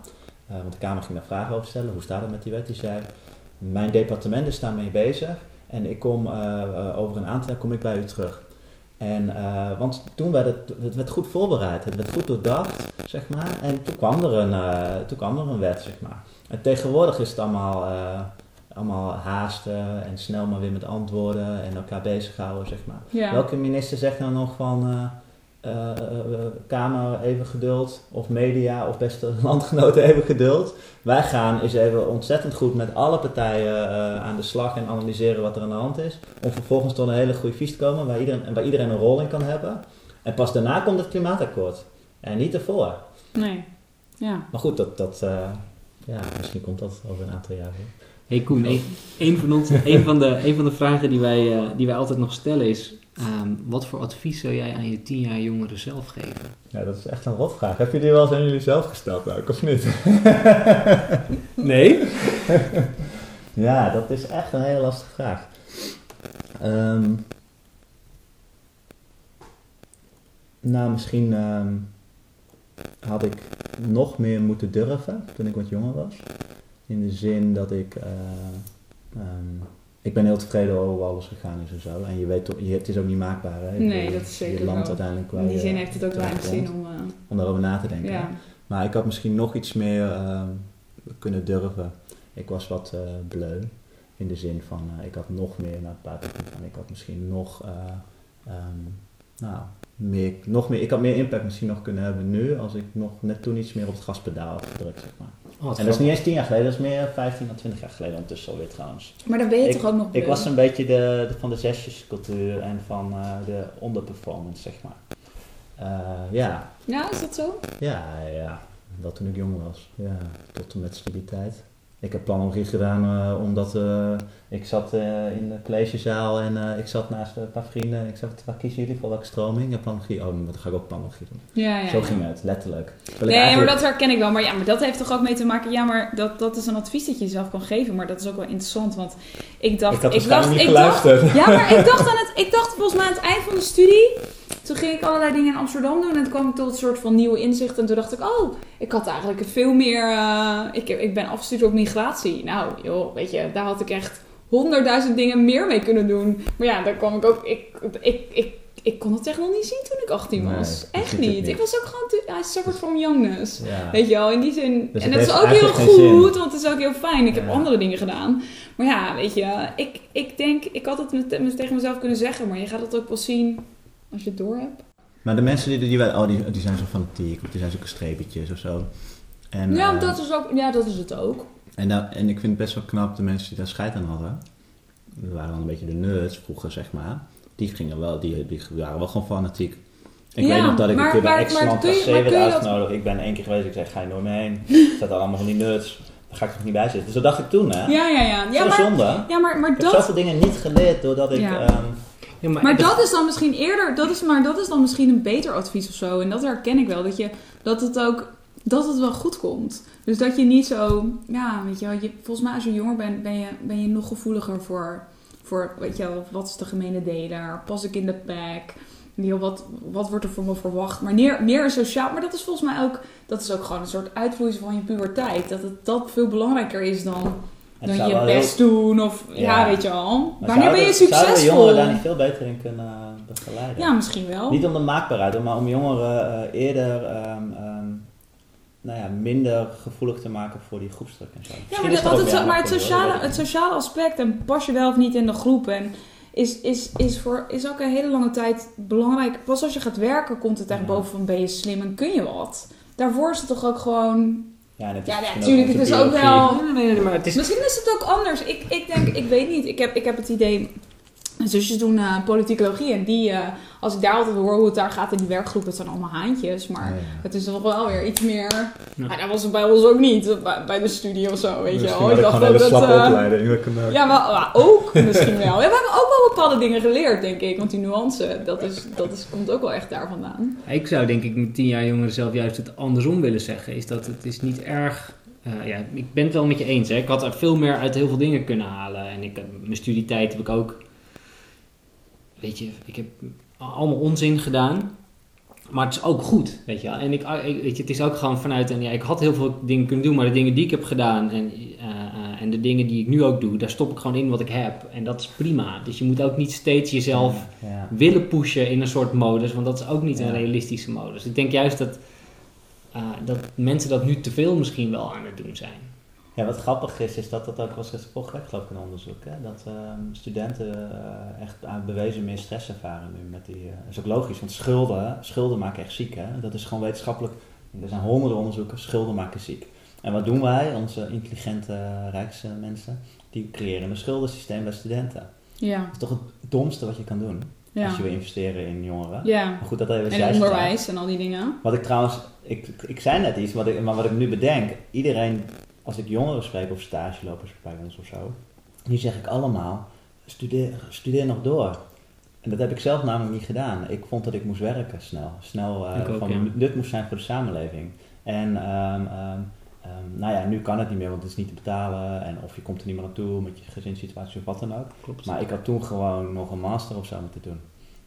eh, want de Kamer ging daar vragen over stellen, hoe staat het met die wet? Die zei, mijn departement is daarmee bezig en ik kom eh, eh, over een aantal jaar kom ik bij u terug. En, want toen werd het, het werd goed voorbereid, het werd goed doordacht, zeg maar. En toen kwam er een, toen kwam er een wet, zeg maar. En tegenwoordig is het allemaal, allemaal haasten en snel maar weer met antwoorden en elkaar bezighouden, zeg maar. Ja. Welke minister zegt nou nog van Kamer even geduld of media of beste landgenoten even geduld? Wij gaan eens even ontzettend goed met alle partijen eh, aan de slag en analyseren wat er aan de hand is. Om vervolgens tot een hele goede visie te komen waar iedereen, waar iedereen een rol in kan hebben. En pas daarna komt het klimaatakkoord. En niet ervoor. Nee. Ja. Maar goed, dat, dat, eh, ja, misschien komt dat over een aantal jaar weer. Hey Koen, een, een van, ons, een, van de, een van de vragen die wij, eh, die wij altijd nog stellen is... ehm, wat voor advies zou jij aan je tien jaar jongere zelf geven? Ja, dat is echt een rotvraag. Heb je die wel eens aan jullie zelf gesteld ook, of niet? Nee? Ja, dat is echt een hele lastige vraag. Ehm, nou, misschien ehm, had ik nog meer moeten durven toen ik wat jonger was. In de zin dat ik... eh, ik ben heel tevreden over hoe alles gegaan is en zo. En je weet toch, je, het is ook niet maakbaar. Hè? Nee, dat is zeker Je landt uiteindelijk waar In die zin heeft het ook weinig zin om... eh, Om daarover na te denken. ja. Maar ik had misschien nog iets meer ehm, kunnen durven. Ik was wat eh bleu. In de zin van, eh, ik had nog meer naar het buitenland gaan. Ik had misschien nog, eh, ehm, nou, meer, nog meer, ik had meer impact misschien nog kunnen hebben nu. Als ik nog net toen iets meer op het gaspedaal had gedrukt, zeg maar. Oh, En dat is niet eens tien jaar geleden, dat is meer 15 à 20 jaar geleden ondertussen alweer trouwens. Maar dan ben je Ik- toch ook nog Ik was een beetje de, de- van de zesjescultuur en van eh, de onderperformance, zeg maar. Eh, ja, Ja, is dat zo? ja, ja, dat toen ik jong was. Ja, tot en met studententijd. Ik heb planologie gedaan eh, omdat eh, ik zat eh, in de collegezaal en ik zat naast een paar vrienden. En ik zei, wat kiezen jullie voor welke stroming? Ja, planologie. Oh, dan ga ik ook planologie doen. Ja, ja. Zo ging het, letterlijk. Nee, maar eigenlijk- dat herken ik wel. Maar ja, maar dat heeft toch ook mee te maken. Ja, maar dat, dat is een advies dat je jezelf kan geven. Maar dat is ook wel interessant. Want ik dacht. Ik had dacht, niet ik dacht, ja, maar ik dacht aan het. Ik dacht volgens mij aan het eind van de studie. Toen ging ik allerlei dingen in Amsterdam doen. En toen kwam ik tot een soort van nieuwe inzicht. En toen dacht ik, oh, ik had eigenlijk veel meer. eh, ik, ik ben afgestudeerd op migratie. Nou, joh, weet je, daar had ik echt honderdduizend dingen meer mee kunnen doen. Maar ja, daar kwam ik ook. Ik, ik, ik, ik kon het echt nog niet zien toen ik 18 Nee, was. echt niet. niet. Ik was ook gewoon. I suffered from youngness. Ja. Weet je wel, in die zin. Dus en dat is ook heel goed, want het is ook heel fijn. Ik heb andere dingen gedaan. Maar ja, weet je, ik, ik denk, ik had het met, met- tegen mezelf kunnen zeggen, maar je gaat het ook pas zien als je het door hebt. Maar de mensen die, die, wij- oh, die, die zijn zo fanatiek, of die zijn zulke streepetjes of zo. En, ja, eh, dat is ook, ja, dat is het ook. En, dat, en ik vind het best wel knap de mensen die daar scheid aan hadden. Dat waren dan een beetje de nerds vroeger, zeg maar. Die gingen wel, die, die waren wel gewoon fanatiek. Ik Ja, weet nog dat ik maar- een keer bij Exland dat- uitgenodigd. Ik ben één keer geweest, ik zei, ga je nooit mee heen. Er zaten allemaal van die nerds. Daar ga ik toch niet bij zitten. Dus dat dacht ik toen, hè. Ja, ja, ja. Ja, maar, zonde. ja, maar, maar Ik heb dat... zoveel dingen niet geleerd doordat ik... Ja. ehm, Ja, maar Maar dat- is dan misschien eerder, dat is, maar dat is dan misschien een beter advies of zo. En dat herken ik wel. Dat, je, dat het ook, dat het wel goed komt. Dus dat je niet zo, ja, weet je wel, je, volgens mij als je jonger bent, ben je, ben je nog gevoeliger voor, voor, weet je wel, wat is de gemene deler? Pas ik in de pack? Wat, wat wordt er van me verwacht? Maar meer, meer sociaal, maar dat is volgens mij ook, dat is ook gewoon een soort uitvloeisel van je puberteit. Dat het dat veel belangrijker is dan, dan je wel best doen of, ja, Ja. weet je al. Wanneer ben je zouden- Zouden succesvol? jongeren daar niet veel beter in kunnen eh, begeleiden? Ja, misschien wel. Niet om de maakbaarheid, maar om jongeren eh, eerder ehm, ehm, nou ja, minder gevoelig te maken voor die groepsdruk en zo. Ja, Misschien maar, zo- meer maar het, sociale, dat het sociale aspect en pas je wel of niet in de groep en is, is, is, voor, is ook een hele lange tijd belangrijk. Pas als je gaat werken komt het echt Ja. boven van ben je slim en kun je wat. Daarvoor is het toch ook gewoon... Ja, Ja, ja, natuurlijk, het is ook wel- Nee, nee, nee, maar het is... Misschien is het ook anders. Ik, ik denk, ik weet niet. Ik heb, ik heb het idee... Mijn zusjes doen eh politicologie en die, eh, als ik daar altijd hoor hoe het daar gaat in die werkgroep, het zijn allemaal haantjes. Maar Ja, ja. het is toch wel weer iets meer... Ja. Maar dat was het bij ons ook niet, bij, bij de studie of zo, weet je wel. Ik dacht dat... slappe eh. Ja, maar, maar ook misschien wel. Ja, we hebben ook wel bepaalde dingen geleerd, denk ik. Want die nuance, dat, is, dat is, komt ook wel echt daar vandaan. Ik zou denk ik met tien jaar jongeren zelf juist het andersom willen zeggen. Is dat het is niet erg... eh, ja, ik ben het wel met je eens. Hè. Ik had er veel meer uit heel veel dingen kunnen halen. En ik, mijn studietijd heb ik ook... Weet je, ik heb allemaal onzin gedaan. Maar het is ook goed, weet je wel. En ik, ik- weet je, het is ook gewoon vanuit... En ja, ik had heel veel dingen kunnen doen, maar de dingen die ik heb gedaan... En, eh, eh, en de dingen die ik nu ook doe, daar stop ik gewoon in wat ik heb. En dat is prima. Dus je moet ook niet steeds jezelf Ja. willen pushen in een soort modus, want dat is ook niet een realistische modus. Ik denk juist dat, eh, dat mensen dat nu te veel misschien wel aan het doen zijn. Ja, wat grappig is, is dat dat ook was gevolgd geloof ik een onderzoek. Hè? Dat ehm, studenten eh, echt aan bewezen meer stress ervaren nu met die. eh, dat is ook logisch, want schulden, schulden maken echt ziek. Hè? Dat is gewoon wetenschappelijk. Er zijn honderden onderzoeken, schulden maken ziek. En wat doen wij, onze intelligente eh, rijkste mensen? Die creëren een schuldensysteem bij studenten. Ja, Dat is toch het domste wat je kan doen ja. als je wil investeren in jongeren. Ja, Maar goed, dat even en onderwijs en al die dingen. wat ik trouwens, ik, ik zei net iets, wat ik, maar wat ik nu bedenk, iedereen, als ik jongeren spreek of stagelopers bij ons of zo, nu zeg ik allemaal, studeer, studeer nog door. En dat heb ik zelf namelijk niet gedaan. Ik vond dat ik moest werken snel. Snel eh, ook, van ja. nut moest zijn voor de samenleving. En ehm, ehm, ehm, nou ja, nu kan het niet meer, want het is niet te betalen. En of je komt er niet meer naartoe met je gezinssituatie of wat dan ook. Klopt. Maar ik had toen gewoon nog een master of zo moeten doen.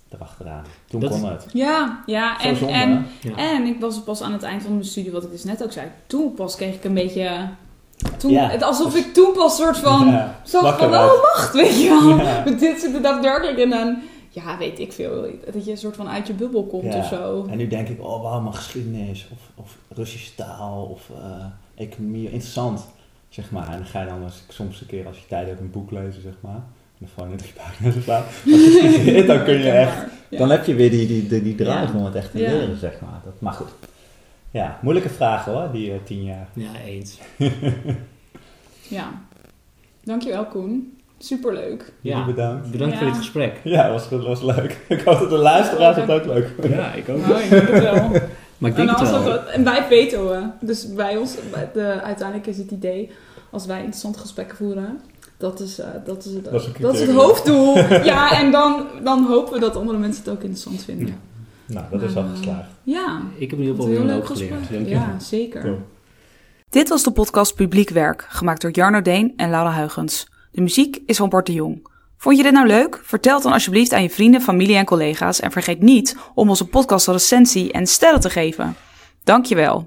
Erachteraan. Toen Dat kon het. Ja, ja. Zo En, zonde, en? Ja. en ik was pas aan het eind van mijn studie, wat ik dus net ook zei. Toen pas kreeg ik een beetje... Toen, Ja. het, alsof ik toen pas soort van... Ja, zag van, oh wacht, weet je wel. Ja. Maar dit zit er daadwerkelijk in een... Ja, weet ik veel. Dat je een soort van uit je bubbel komt of zo. En nu denk ik, oh wauw, maar geschiedenis of, of Russische taal of eh, economie, interessant, zeg maar. En dan ga je dan als, soms een keer als je tijd hebt een boek lezen, zeg maar. En dan gewoon in drie pagina's je studeert, dan kun je echt, dan heb je weer die, die, die, die om het echt te leren, zeg maar. Dat, maar goed. Ja, moeilijke vragen hoor, die eh, tien jaar. Ja, eens. Ja. Dankjewel, Koen. Superleuk. Ja, Jullie bedankt. bedankt Ja. voor dit gesprek. Ja, was, goed, was leuk. Ik hoop dat de luisteraars het ook leuk vinden. Ja, ik ook. Nou, ik denk het wel. Maar ik En, denk het als wel. dat- en wij vetoen. Dus bij ons, de, uiteindelijk is het idee, als wij interessante gesprekken voeren, dat is, eh, dat is, het, Dat is dat is het hoofddoel. ja, en dan, dan hopen we dat andere mensen het ook interessant vinden. Ja. Nou, dat is al Maar, eh, geslaagd. Ja, Ik heb in ieder geval heel leuk geleerd. je. Ja, zeker. Cool. Dit was de podcast Publiek Werk, gemaakt door Jarno Deen en Laura Huigens. De muziek is van Bart de Jong. Vond je dit nou leuk? Vertel het dan alsjeblieft aan je vrienden, familie en collega's en vergeet niet om onze podcast een recensie en sterren te geven. Dankjewel.